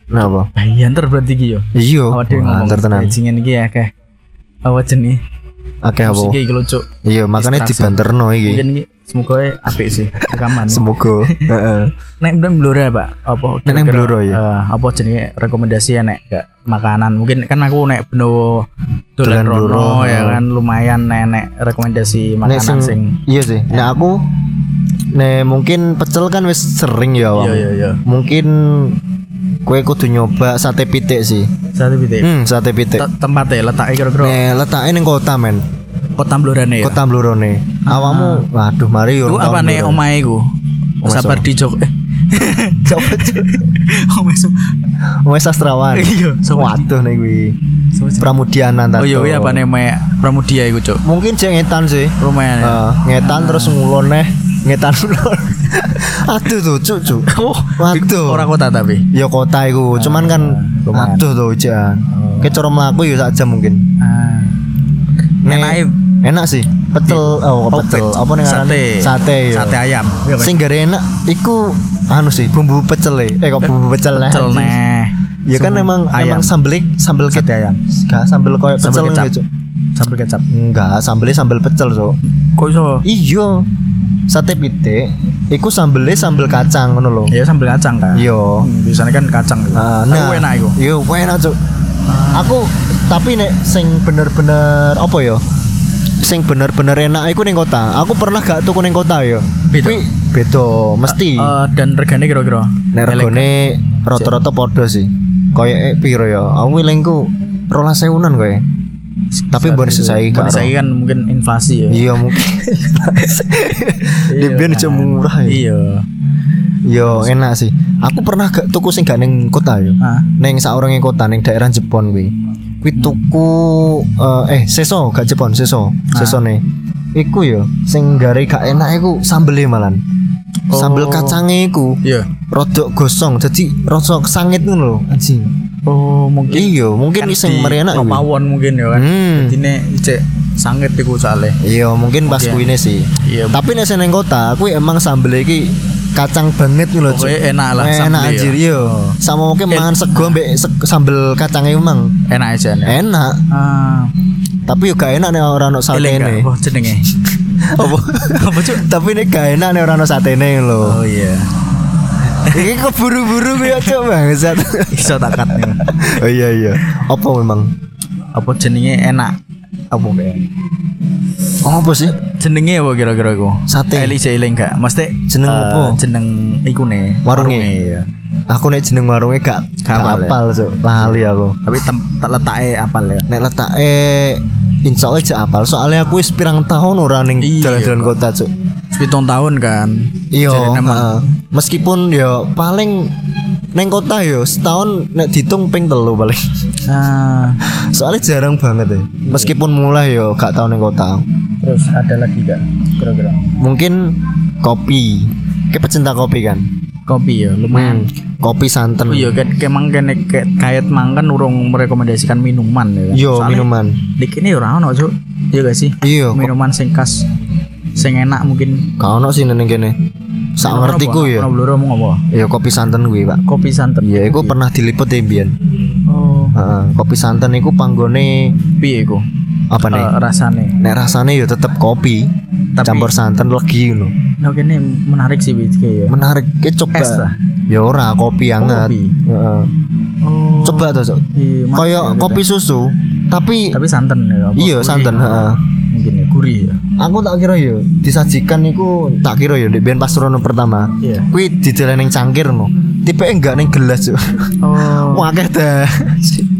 Kenapa? bayanter berarti iki yo Iya. awak dhewe ngomong Antar tenan. bajingan iki ya kayak apa jenis Akeh apa? iki lucu Iya, makanya Distraksi. dibanterno iki. mungkin iki semoga apik sih rekaman Semoga. Heeh. nek ben blora pak apa Nek kira-kira, Blora, ya? eh, apa jenenge rekomendasi ya nek gak makanan mungkin kan aku nek beno Dolan Blora, rono ya kan lumayan nek nek rekomendasi Nek makanan sing, sing iya sih. Nek aku nek mungkin pecel kan wis sering ya iya awakmu. iya iya Mungkin kue kudu nyoba sate pitik sih. satu pitik Hmm, sate pitik. Te- tempatnya letaknya kira-kira Nek letaknya ning kota men. kota Blorane ya Kota Blorone. Awakmu waduh mari yo. Iku apa nih omahe ku sabar di Jog eh Coba omahe su- Wes sastrawan. Iya, Waduh nih kuwi. Pramudiana Oh iya, iya apa namanya Pramudia iku, Cuk. Mungkin cek ngetan sih. Lumayan. ya. Eh, ngetan terus ngulon neh, ngetan. Aduh tuh, cuk, cuk. Oh. Orang kota tapi. Ya kota iku, cuman kan lumayan. aduh tuh jan. Kayak cara mlaku ya sak jam mungkin. Ah. Enake enak sih. Pecel, oh, Oh, pecel. pecel. Apa nih Sate. Sate ya. Sate ayam. Iya. Sing gare enak iku anu sih, bumbu pecel. Eh kok bumbu pecel nih. Pecel neh. Ya kan emang ayam. emang sambel sambel Sate ayam. Enggak, sambel koyo pecel gitu. Sambal kecap. Enggak, sambelnya sambel pecel, Cuk. Kok iso? Iya. Sate pitik iku sambelnya sambel kacang ngono lho. Ya sambal kacang kan. Iya. Hmm, biasanya kan kacang. gitu. Ah, Tapi enak iku. Iya, enak, Cuk. Aku tapi nek sing bener-bener apa ya? Sing bener-bener enak iku ning kota. Aku pernah gak tuku ning kota ya. Beda? Beda mesti. Eh, dan regane kira-kira. Nek regane rata-rata padha sih. Kayak piro ya? Aku wilingku 12.000-an kowe. Tapi bon saya kan mungkin inflasi ya. Iya mungkin. Di biyen aja murah ya. Iya. Yo enak sih. Aku pernah gak tuku sing gak ning kota yo. Ah. Neng saurengi kota ning daerah Jepon kuwi. Kuwi tuku eh, eh seso gak Jepon seso. Sesone. Iku yo sing gare gak enak iku sambele malan. Sambel Oh. kacange iku Iya. rodok gosong jadi rasa sangit ngono lho anjing. Oh, mungkin Iya, mungkin mari enak kuwi. Pawon mungkin ya kan. Hmm. Jadi nek cek sanget iku soalnya. Iya, mungkin pas kuine sih. Iya. Tapi nek sing ning kota, aku emang sambel iki kacang banget lho. Pokoknya enak lah enak sambel ya. anjir iya. Sama mungkin mangan sego mbek sambel kacangnya emang Enak aja nih. enak. Ah, Tapi gak enak nek ora ono eling satene. gak? Apa jenenge? Apa? Apa? Tapi nek gak enak nek ora ono satene lho. Oh iya. Iki keburu-buru kuwi cuk bangsat. Iso takat nih. Oh iya iya. Apa memang? Apa jenenge enak? Apa kayak? Oh, apa sih? Jenenge apa kira-kira iku? Sate. Eli eling gak? Mesti Jeneng eh, apa? Jeneng iku nih. Warunge? ya. Aku nek jeneng warungnya gak Gak apal ya? cuk. Lali aku. Tapi tak letake apal ya. Nek letake Insya Allah apal Soalnya aku wis pirang tahun ora ning Iya, jalan-jalan kota cuk Pitung tahun kan. Iya. Meskipun ya paling Neng kota yo setahun nek ditung ping telu paling Nah, Soalnya jarang banget ya Meskipun mulai yo gak tau neng kota terus ada lagi gak? Kira-kira. Mungkin kopi Kayak pecinta kopi kan Kopi ya, lumayan. Kopi santen Oh iya, kayak emang kene kayak kait mangkan urung merekomendasikan minuman ya. kan? Yo Soalnya minuman Di kini ora ono, Cuk. Iya gak sih? Iya Minuman sing khas sing enak mungkin. gak ono sih neng kene Sak ngertiku ya Ono bluro apa? Ya kopi santen gue pak Kopi santen. Iya, iku pernah diliput ya Bian Oh, Heeh, kopi santen iku panggone piye iku? apa nih? Eh, rasane. Nek rasanya ya tetep kopi, Tapi- campur santan legi ngono. Nah, kene menarik sih Witke ya. Menarik, ke coba. Es lah. Ya ora kopi hangat. kopi. Heeh. Oh. Coba tuh, Cok. Iya, mas- Kayak kopi susu, tapi tapi santan ya. iya santan, heeh. Ya gurih ya. Aku tak kira ya disajikan iku tak kira ya di ben pas rono pertama. Iya. Kuwi dideleng ning cangkir no. Tipe enggak ning gelas, Cok. Oh. Wah, akeh dah.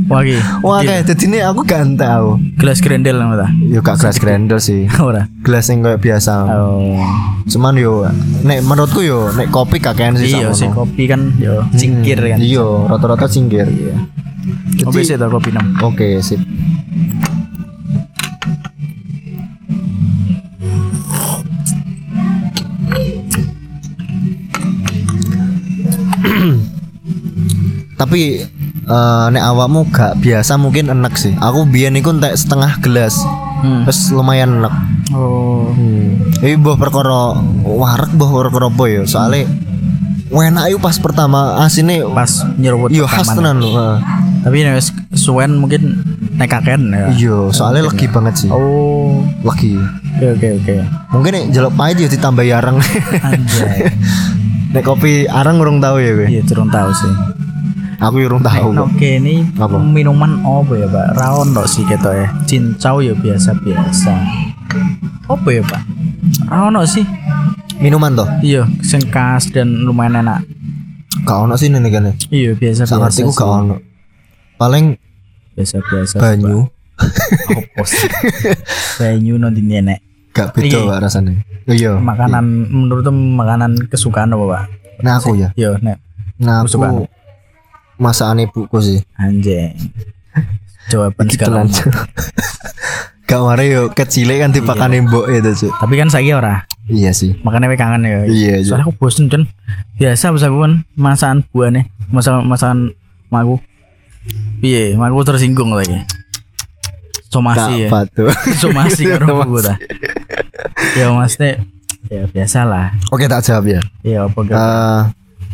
Wah, iki. Wah, akeh dadi ini aku gak tahu. gelas grendel apa ta? Yo gak gelas grinder sih. Ora. Gelas yang kayak biasa. Oh. Cuman yo nek menurutku yo nek kopi kakean sih Iya sih kopi kan yo cingkir kan. Iya, rata-rata cingkir. Iya. Kopi sih ta kopi. Oke, sip. Tapi eh, nek awakmu gak biasa mungkin enak sih. Aku biyen iku entek setengah gelas. Hmm. Terus lumayan enak. Oh. Hmm. Ini mbah perkara warak mbah perkara apa ya? Soale enak iku pas pertama asine Pas nyeruput Iya khas tenan lho. heeh. Tapi nek suwen mungkin nek kaken ya. Iya, soalnya lagi banget sih. Oh. Lagi. Oke oke oke. Mungkin nek jelek pahit ya ditambah arang. Anjay. nek kopi arang urung tahu ya, gue. Iya turun tahu sih. Aku urung tahu. kok. Oke ini Apa? minuman apa ya pak? Raon dok sih gitu ya. Cincau ya biasa biasa. Apa ya pak? Raon sih. Minuman toh? Iya, sing khas dan lumayan enak. Gak ono sih nih kan. Iya biasa Sak biasa. ngertiku gak ono. Paling Biasa biasa. banyu Apa sih? Banyu nanti nenek. gak beda Iki. Pak, rasanya. Oh, Iya. Makanan menurut makanan kesukaan apa pak? Nah aku ya. Iya nek. Nah Aku. Masakan ibuku sih. Anjing. Jawaban Gitu segala. Cuk. Gak mari yo kecil kan dipakani mbok itu, Cuk. Tapi kan saya ora. Iya sih. Makanya we kangen ya. Iya. Soalnya aku bosen kan. Biasa bisa kan masakan buah nih. Masakan masakan maku. Iya, maku tersinggung lagi. Somasi ya. Gak tuh. Somasi karo buku ta. Ya maksudnya ya biasa lah. Oke tak jawab ya. Ya apa? Eh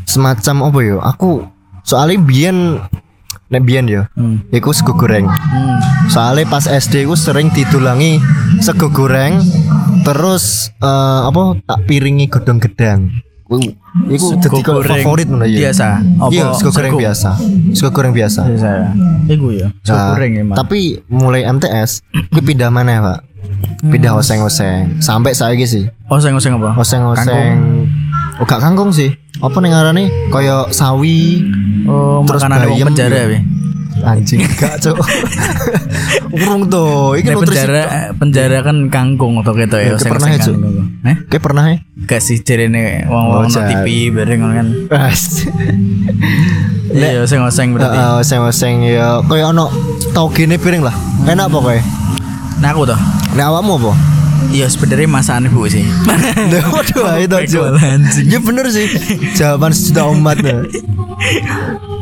semacam apa yo? Aku soalnya biyen nek biyen yo. Hmm. Iku sego goreng. Hmm. Soalnya pas SD aku sering didulangi sego goreng terus eh, apa tak piringi godong gedang. Iku iku Sego dadi favorit ngono ya. biasa. Iya, sego goreng biasa. Sego goreng biasa. Biasa. Iku ya. Sego Nah, goreng emang. Tapi mulai MTS, aku pindah mana Pak? Pindah Hmm. oseng-oseng. Sampai saya sih. Oseng-oseng apa? Oseng-oseng. Oh, gak kangkung sih. Apa ning ngarane kaya sawi, Oh, Terus makanan bayam penjara ya? anjing gak, Cuk. Urung to, iki Nek nutrisi. penjara penjara kan kangkung atau gitu ya. Ya, oseng-oseng pernah ya, kangkung. Eh? Kayak pernah ya? Gak sih jarene wong-wong Oh, no. TV bareng kan. Iya, oseng-oseng berarti. Heeh, oseng-oseng ya kaya ono tau gini piring lah. Enak pokoknya. Nah aku tuh. Nek awakmu apa? Iya sebenarnya masakan ibu sih. Waduh, itu anjing. Ya bener sih. Jawaban sejuta umat. ya.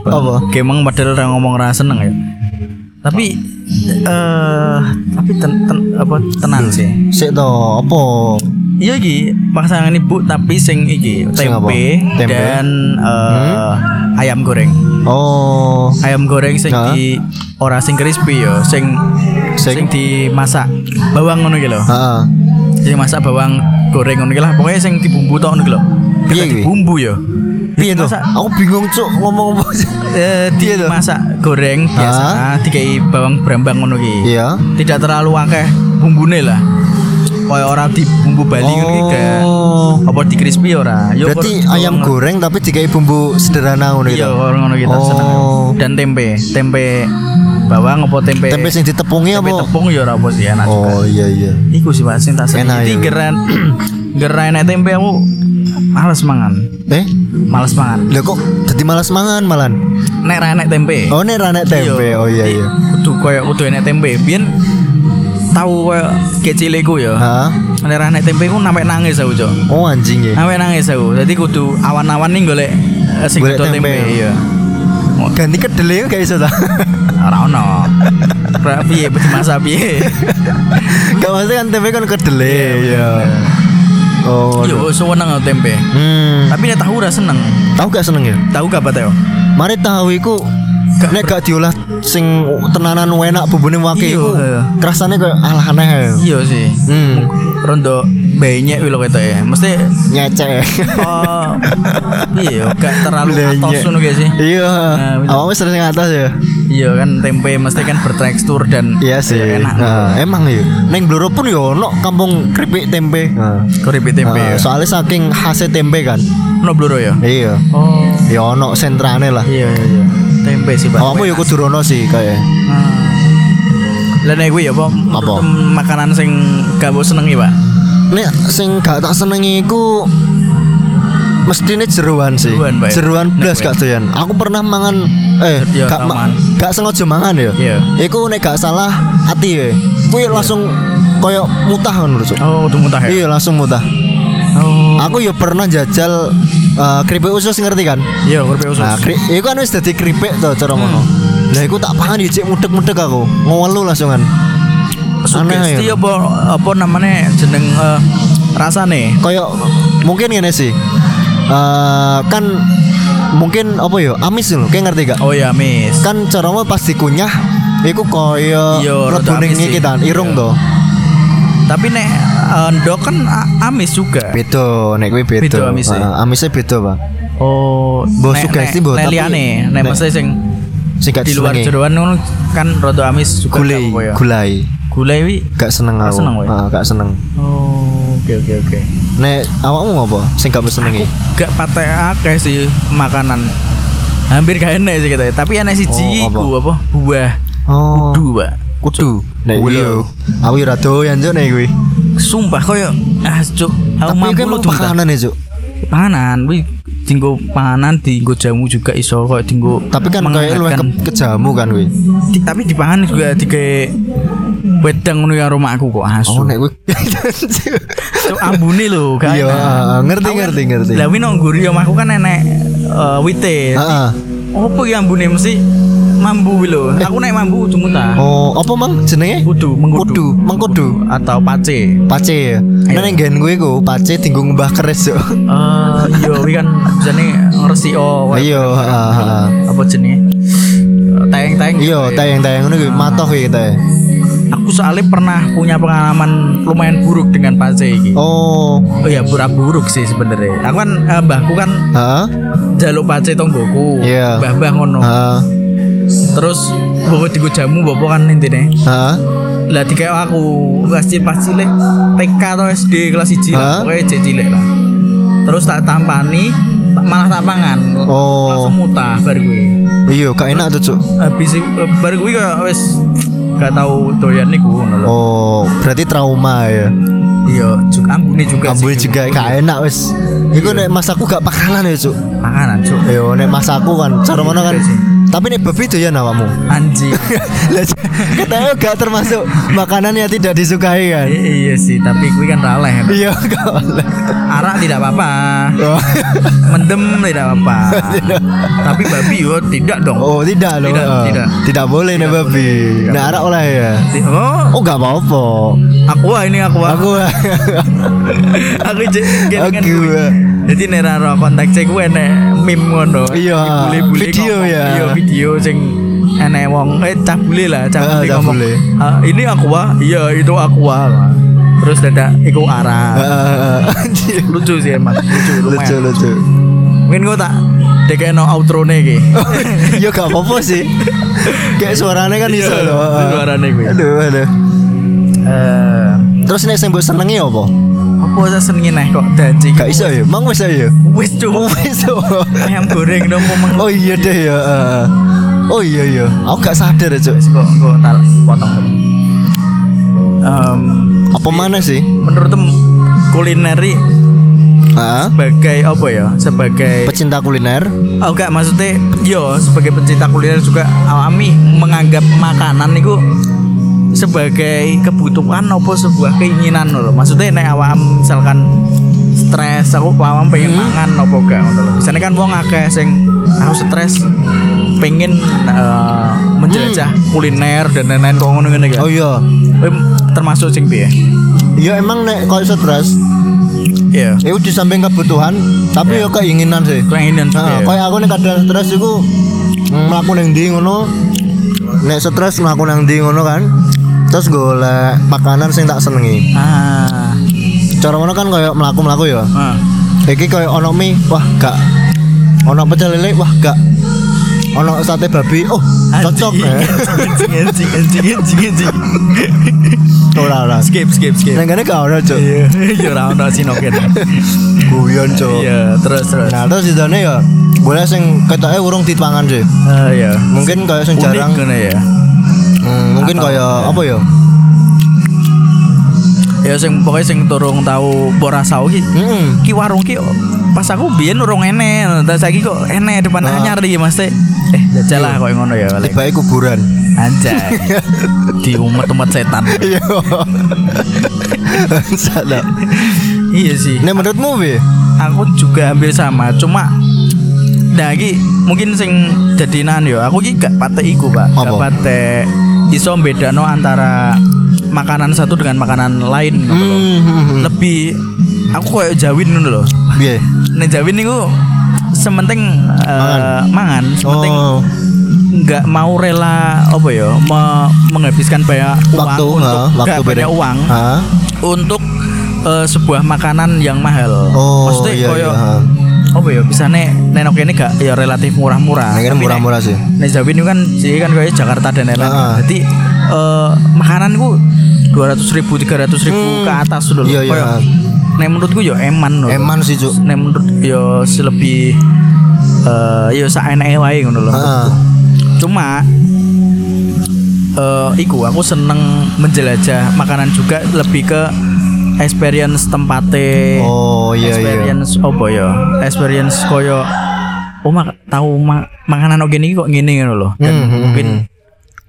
Apa? Kayak emang padahal orang ngomong rasa seneng ya. Tapi eh tapi ten, ten- apa tenang sih. Sik to, apa? Iya iki pasangan ibu tapi sing iki tempe, Tempe? dan eh, ayam goreng. Oh, Ayam goreng sing Nah. di ora sing crispy yo, sing sing, Sing? dimasak bawang ngono iki lho. heeh. Sing masak bawang goreng ngono iki lah. Pokoknya sing dibumbu tok ngono iki lho. Piye dibumbu yo. Piye to? Masak- Aku bingung cuk ngomong apa. Eh, Piye to? dimasak goreng biasa, dikai bawang brambang ngono iki. Iya. Tidak terlalu akeh bumbune lah. Kayak ora di bumbu Bali ngono iki Oh. apa di crispy ora. Yo, Berarti ayam goreng tapi dikai bumbu sederhana ngono Iya, gitu. orang ngono kita Oh. Dan tempe, tempe bawang apa tempe Tempe sing ditepungi tempe apa? tepung ya ora apa sih enak juga. Oh iya iya. Iku sih Pak sing tak seneng. Enak, Jadi ya. geran geran enek tempe aku males mangan. Eh, Males mangan. lah kok jadi malas mangan malan? Nek ra enek tempe. Oh, nek ranek tempe. Oh iya iya. Kudu koyo kudu enek tempe. Biyen tahu koyo keciliku ya. Hah? Nek ra tempe ku sampe nangis aku, Cok. Oh anjing ya. Sampe nangis aku. Jadi kudu awan-awan nih golek eh, sing tempe. tempe. Iya. Ganti kedelai gak iso ta? Ora ono. Ra piye dimasak piye? Gak maksudnya kan tempe kan kedelai ya. Oh. Yo seneng aku tempe. Hmm. Tapi nek tahu ora seneng. Tahu gak seneng ya? Tahu gak Pak Teo? Mari tahu iku nek gak diolah sing tenanan enak bumbune wake Iya, iku iya. rasane kayak alah aneh ya. Iya sih. Hmm. Rondo benyek wilo ketok ya. Mesti Nyecek. oh iya gak terlalu Blenyek. atos ngono sih? Iya. Nah. Awalnya sering atas ya. Iya kan tempe mesti kan bertekstur dan Iya sih. ya, enak. Nah, emang ya. Neng Bluro pun yo ono kampung keripik tempe. Nah. Keripik tempe Nah, ya. soalnya saking khasnya tempe kan. No bluro ya. Iya. Oh. Ya ono sentrane lah. Iya iya iya. Tempe sih Pak. Awakmu yo kudu rono sih kayak. Ah. Lah nek kuwi ya apa? Apa? Makanan sing gak mbok senengi, Pak. Nek sing gak tak senengi iku mestine jeruan sih. Jeruan, ya? Jeruan blas gak doyan. Aku pernah mangan eh Ya, gak ma- gak sengaja mangan ya. Iya. Iku nek gak salah ati ya. Kuwi langsung koyo mutah kan menurut Oh, udah muntah ya. Iya langsung mutah. Oh. Aku ya pernah jajal eh, keripik usus ngerti kan? Iya, keripik usus. Nah, kri iku kan wis dadi keripik to cara ngono. Lah iku tak pangan dicek mudek-mudek aku. Ngelu langsungan. Sugesti ya. apa apa namanya jeneng eh, rasane? Kayak mungkin ngene sih. Eh kan mungkin apa ya? Amis lho, kayak ngerti gak? Oh ya, Miss. Kan caramu pas dikunyah iku amis sih. iki tan, irung Iya. to. Tapi nek eh, ndok kan amis juga. Beda, nek kuwi beda. Beda amise. Heeh, amisnya beda, Pak. Oh, Mbok sugesti, mbok, tapi- nek nek- mesti sing Sing di luar jeroan kan rada amis juga Gulai, ya. gulai. Gulai wi. Gak seneng Gak aku. seneng? Heeh, gak seneng. Oh, oke oke oke. Nek awakmu ngopo? Sing gak senengi? Gak patek akeh sih makanan. Hampir gak enak sih kita. Tapi enak siji Oh, apa? apa? Buah. Oh. Kudu, Pak. Kudu. Nek yo. Aku ora doyan juk nek kuwi. Sumpah koyo ah cuk, aku Tapi mampu lu emang makanan ya, Cuk. Panganan, wi tinggo panganan tinggo jamu juga iso kok tinggo Tapi kan kayak lu ke, ke jamu kan kuwi. Tapi di pangan juga tiga wedang ngono karo rumahku kok asu. Oh nek kuwi. So, ambune lho Iya, ah, ngerti, kan- ngerti, ngerti. Lah winong ngguri omahku kan enek eh, wite. Heeh. Opo ya ambune mesti mambu lho. Aku naik mambu kudu mutah. Oh, apa mang jenenge? Kudu, mengkudu. Kudu, mengkudu. atau pace. Pace ya. Nah ning nggen kuwi ku pace tinggo ngembah keris yo. Eh iya wi kan jane ngresiko Iya, heeh, heeh. apa jenenge? Tayang-tayang. Iya, tayang-tayang ngono kuwi matoh kuwi kita. Aku soalnya pernah punya pengalaman lumayan buruk dengan pace iki. Oh, Oh ya pura buruk sih sebenarnya. Aku kan eh, mbahku kan heeh. jaluk pace tonggoku. Iya. Mbah-mbah ngono. Heeh. Terus bawa tiga jamu bawa kan intine. Heeh. Lah dikayak aku kelas cilik pas cilik TK atau SD kelas 1 Hah? lah. Pokoknya cek cilik lah. Terus tak tampani malah tak pangan. Oh. Langsung mutah bar gue. Iya, gak enak tuh, Cuk. Habis eh, bar gue kayak wis gak tau doyan niku ngono. Oh, berarti trauma ya. Iya, juga ambune juga Ambune juga gak enak wis. Iku nek mas aku gak pakanan ya, Cuk. Makanan, Cuk. Yo nek mas aku kan cara mana kan. Iya sih. Tapi nek babi doyan awakmu. Anjing. Lah katanya gak termasuk makanan yang tidak disukai kan. I- iya sih, tapi gue kan raleh. Iya, gak boleh. Arak tidak apa-apa. Oh. Mendem tidak apa-apa. tapi babi yo tidak dong. Oh, tidak loh. Tidak, Eh, tidak. Tidak boleh nek babi. Nek arak oleh ya. Oh, Oh, gak apa-apa. aku ini aku Aku aku Aku. Jadi nek ora ro kontak cek gue nek meme ngono. Iya, Bule-bule video ngomong. ya. Iya, video sing enek wong eh cah bule lah, cah Ah, bule cah ngomong. "Ah, ini aqua, iya itu aqua. Terus dadak iku arah. Anjir. lucu sih emang, lucu lumayan. lucu lucu. Mungkin gue tak dekekno outro nih ki. ya gak apa-apa sih. Kayak suaranya kan Iya, iso loh. suaranya gue. Aduh, aduh. Eh, Terus nek sing mbok senengi apa? Apa saya senengin nih kok janji. Gak iso ya? Mang wis ya? Wis. Wis. oh. Ayam goreng dong Oh iya deh ya. eh. Oh iya iya. Aku gak sadar ya, Cuk. Wis kok kok tak potong. Em, Apa mana sih? menurut kulineri Heeh. sebagai apa ya? Sebagai Pecinta kuliner. oh enggak maksudnya yo sebagai pencinta kuliner juga awami menganggap makanan itu sebagai kebutuhan apa sebuah keinginan loh. Maksudnya nek awam misalkan stres aku awam pengen mangan apa enggak ngono lho. Biasanya kan wong akeh sing aku stres pengen eh, menjelajah kuliner dan lain-lain kok ngono-ngono kan. Oh iya. Termasuk sing piye? Ya emang nek kalau stres, Iya. itu di samping kebutuhan, tapi ya keinginan sih. Keinginan Nah, juga. ya. kayak aku nek kadang stres iku mlaku ning ndi ngono. Nek stres mlaku nang ndi ngono kan. Terus golek makanan sing tak senengi. Ah. Cara ngono kan kayak mlaku-mlaku ya. Ah. Iki kayak ono mie, wah gak. Ono pecel lele, wah gak. Ono sate babi, oh cocok ya. Anjing anjing anjing anjing. Ora ora. Skip skip skip. Nang kene gak ono, Cuk. Iya, ya ora ono sinoken. Guyon, Cuk. Iya, terus terus. Nah, terus idane ya boleh sing ketoke urung dipangan sih. Ah iya. Mungkin kayak sing jarang ya. Hmm, mungkin Atau- kayak apa ya? Ya sing pokoknya sing turung tahu ora sawu ki. Heeh. Ki warung ki pas aku biyen urung enek, terus saiki kok enek depan Ah. anyar iki Mas. Eh, jajal lah koyo ngono ya. Tiba kuburan. Anjay. Di umet-umet setan. Iya. Salah. Iya sih. Nek menurutmu piye? aku juga hampir sama cuma nah iki mungkin sing jadinan yo aku iki gak pate iku pak gak Apa? Iso bedano antara makanan satu dengan makanan lain lho. Hmm. lebih aku kayak jawin ngono lho Piye? nek jawin niku sementing eh, mangan sementing Oh. nggak mau rela apa ya me- menghabiskan banyak uang Waktu, untuk waktu banyak uang Ha? untuk eh, sebuah makanan yang mahal. Oh, Maksudnya iya, koyo iya, apa ya bisa nih nenok ini gak ya relatif murah-murah. Kene Tapi murah-murah sih. Nek Jawa ini kan jadi kan kayak Jakarta dan lain-lain. Ah. Jadi eh, makanan ku dua ratus ribu, tiga ratus ribu Hmm. ke atas dulu. Iya, iya. Nek menurutku ya eman loh. Eman sih, Cuk. Nek menurut ya selebih eh ya saeneke wae ngono lho. Cuma eh iku aku seneng menjelajah makanan juga lebih ke experience tempate Oh iya iya. experience apa ya experience koyo oh mak tahu ma makanan gini kok gini ngono loh dan Hmm, hmm, mungkin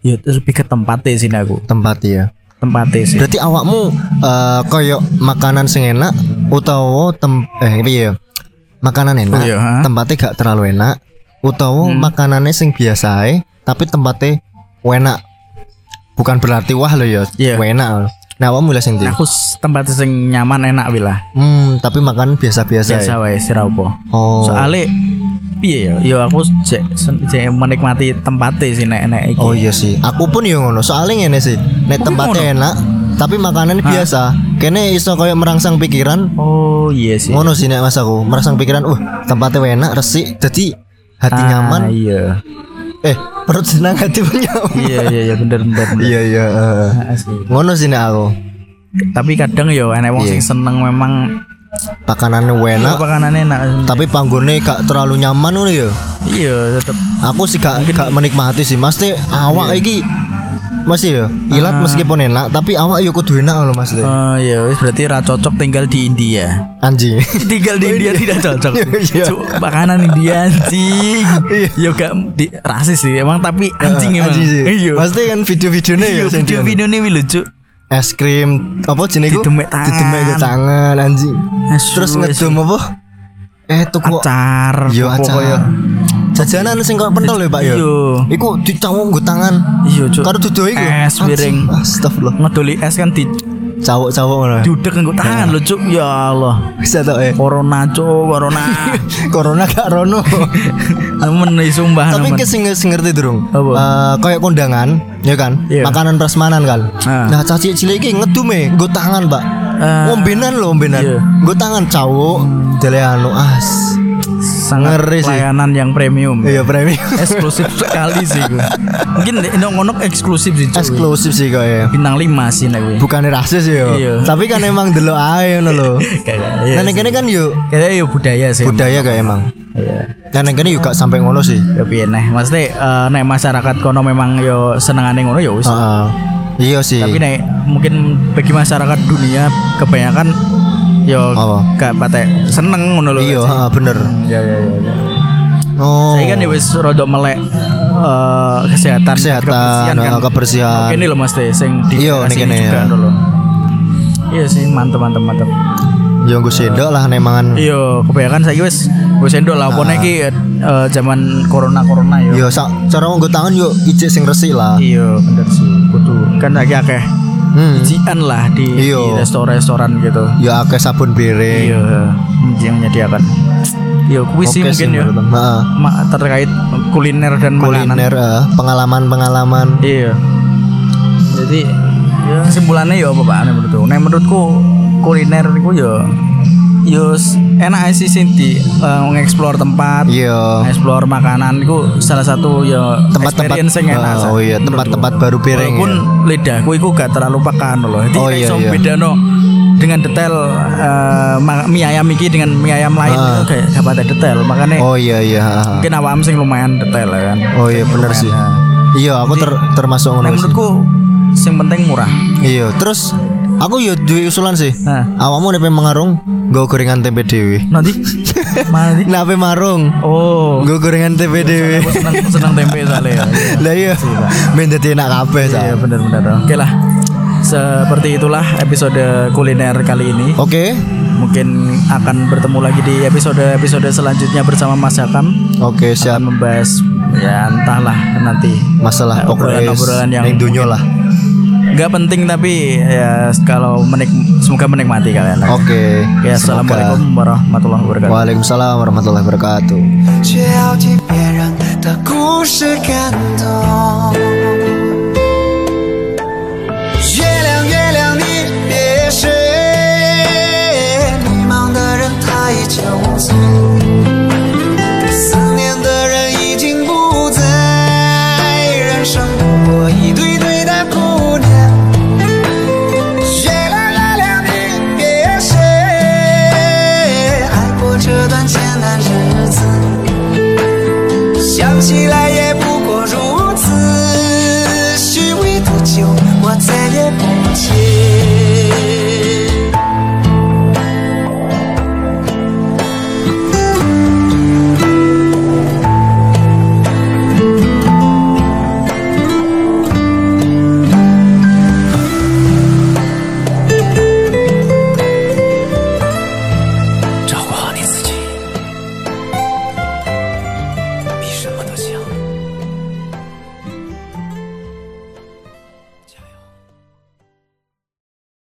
ya terus lebih ke tempatnya sih aku Tempat ya. tempatnya sih Berarti awakmu eh koyo makanan sing enak utawa tem eh piye ya? Makanan enak, Oh, iya, ha? tempatnya gak terlalu enak utawa makanannya sing biasa tapi tempatnya enak. Bukan berarti wah lo ya, Iya. enak. Nah, awakmu lah sing ndi? aku tempat sing nyaman enak bila Hmm, tapi makanan biasa-biasa biasa ya. wae sira apa Oh. soalnya piye ya yo aku cek sen- cek menikmati tempatnya sih nek nek iki Oh iya sih, aku pun ya ngono. Soalnya ngene sih, nek tempatnya enak, tapi makanannya biasa. Kene iso koyo merangsang pikiran. oh iya sih Ngono sih nek mas aku, merangsang pikiran, uh tempatnya enak, resik, jadi hati Ah, nyaman. iya Eh, perut senang hati pun nyaman. iya iya iya bener bener bener Iya iya. Ah. Ngono sih nek aku. tapi kadang yo enek wong Iya. sing seneng memang Makanannya enak, makanannya enak tapi panggungnya gak terlalu nyaman ngono ya. iya tetep Aku sih gak, gak menikmati sih. Mesti awak iki masih ya, ilat meskipun enak, tapi awak yo kudu enak loh Mas. Oh iya, wis berarti ra cocok tinggal di India. Anjing. tinggal di India tidak cocok. Iya. Cuk, makanan India anjing. Yo gak di, rasis sih emang tapi anjing emang. Anjing sih. Iya. Pasti kan video-videonya ya Iya, sing video dia- video ini lucu. es krim apa jenis iku? Didemek tangan. Tangan anjing. Asu, Terus ngedum apa? Eh tuku Acar. Yo apa acar. koyo. Jajanan sing kok pentol ya, Pak ya. Iya. Iku dicawuk nggo tangan. Iya, Cuk. Karo dudu iku. Es Anjing. piring. Astagfirullah. Ngedoli es kan di Cawuk-cawuk ngono. diudek nggo tangan lho, Cuk. Ya Allah. Bisa tok eh. Corona, Cuk, corona. Corona gak rono. Nih sumpah Tapi ki sing ngerti durung. Eh kayak kondangan, ya kan? Iya. Makanan prasmanan kan. Ah. Nah, caci cilik iki ngedume nggo tangan, Pak. Ah. Ombenan lho, ombenan. Iya. Nggo tangan cawuk, dele anu as. sangat ngeri sih. layanan yang premium. Iya, premium. eksklusif sekali sih gue. Mungkin ini ngono eksklusif sih. cuy. Eksklusif sih kok ya. Bintang 5 sih nek gue. Bukan rasis ya. Iya. Tapi kan emang delok ae ngono lho. Kayak iya nek kene kan yuk Kayaknya ya budaya sih. budaya gak emang. Iya. Dan kene juga sampai ngono sih. Ya piye neh. Maksudnya eh, nek masyarakat kono memang yo senengane ngono ya wis. Heeh. Iya sih. Tapi nek mungkin bagi masyarakat dunia kebanyakan yo Apa? gak patek seneng ngono lho. Iya, heeh, bener. Ya ya ya. ya. Oh. Saya kan ya wis rodok melek eh, kesehatan, Kesehatan, eh, kebersihan. Oke nih loh Mas Teh, sing di Iya, sini kene ya. Iya sih, mantep mantep mantep. Ya gue sendok lah nemangan. Iya, kebanyakan saya wis gue sendok lah. Pokoknya ki eh, zaman corona corona ya. Yo sak cara nggo tangan yo ijek sing resik lah. Iya, bener sih. Kan lagi akeh Hmm. lah di, di Iya. restoran-restoran gitu. Ya akeh sabun piring. Iya, yang menyediakan. Iya, kuwi sih mungkin ya. Ma- terkait kuliner dan makanan. Kuliner eh, pengalaman-pengalaman. Iya. Jadi ya kesimpulannya ya apa Pak Ane menurutku? Nah menurutku kuliner itu ya ya s- enak sih sing di eh, ngeksplor tempat, Iya. ngeksplor makanan itu salah satu ya Tempat-tempat yang enak. Oh, Sa, iya, tempat-tempat baru piring Walaupun ya. lidahku itu gak terlalu pakan loh. Jadi Oh, iya, iya. bedano dengan detail ma- mie ayam iki dengan mie ayam lain itu kayak gak pada detail. Makanya Oh iya iya. mungkin awam sing lumayan detail ya kan. Oh iya bener Lumayan, sih. ya. Iya, aku ter termasuk ngono menurutku yang penting murah. Iya, terus aku yo duwe usulan sih. Nah. Awakmu nek pengen marung, nggo gorengan tempe dhewe. Nanti mana nanti? Nek ape marung, Oh, nggo gorengan tempe dhewe. aku seneng seneng tempe soalnya. ya. Lah iya, ben dadi enak kabeh Iya benar-benar. Oke lah. Seperti itulah episode kuliner kali ini. Oke. Mungkin akan bertemu lagi di episode-episode selanjutnya bersama Mas Hakam. Oke, siap. Akan membahas ya entahlah nanti. Masalah obrolan-obrolan yang ning dunya lah Gak penting tapi ya kalau menik semoga menikmati kalian. Oke. Ya, semoga. assalamualaikum warahmatullahi wabarakatuh. Waalaikumsalam warahmatullahi wabarakatuh. 却要替别人的故事感动。月亮，月亮，你别睡，迷茫的人他已酒 想起来也不过如此。虚伪的酒我再也不接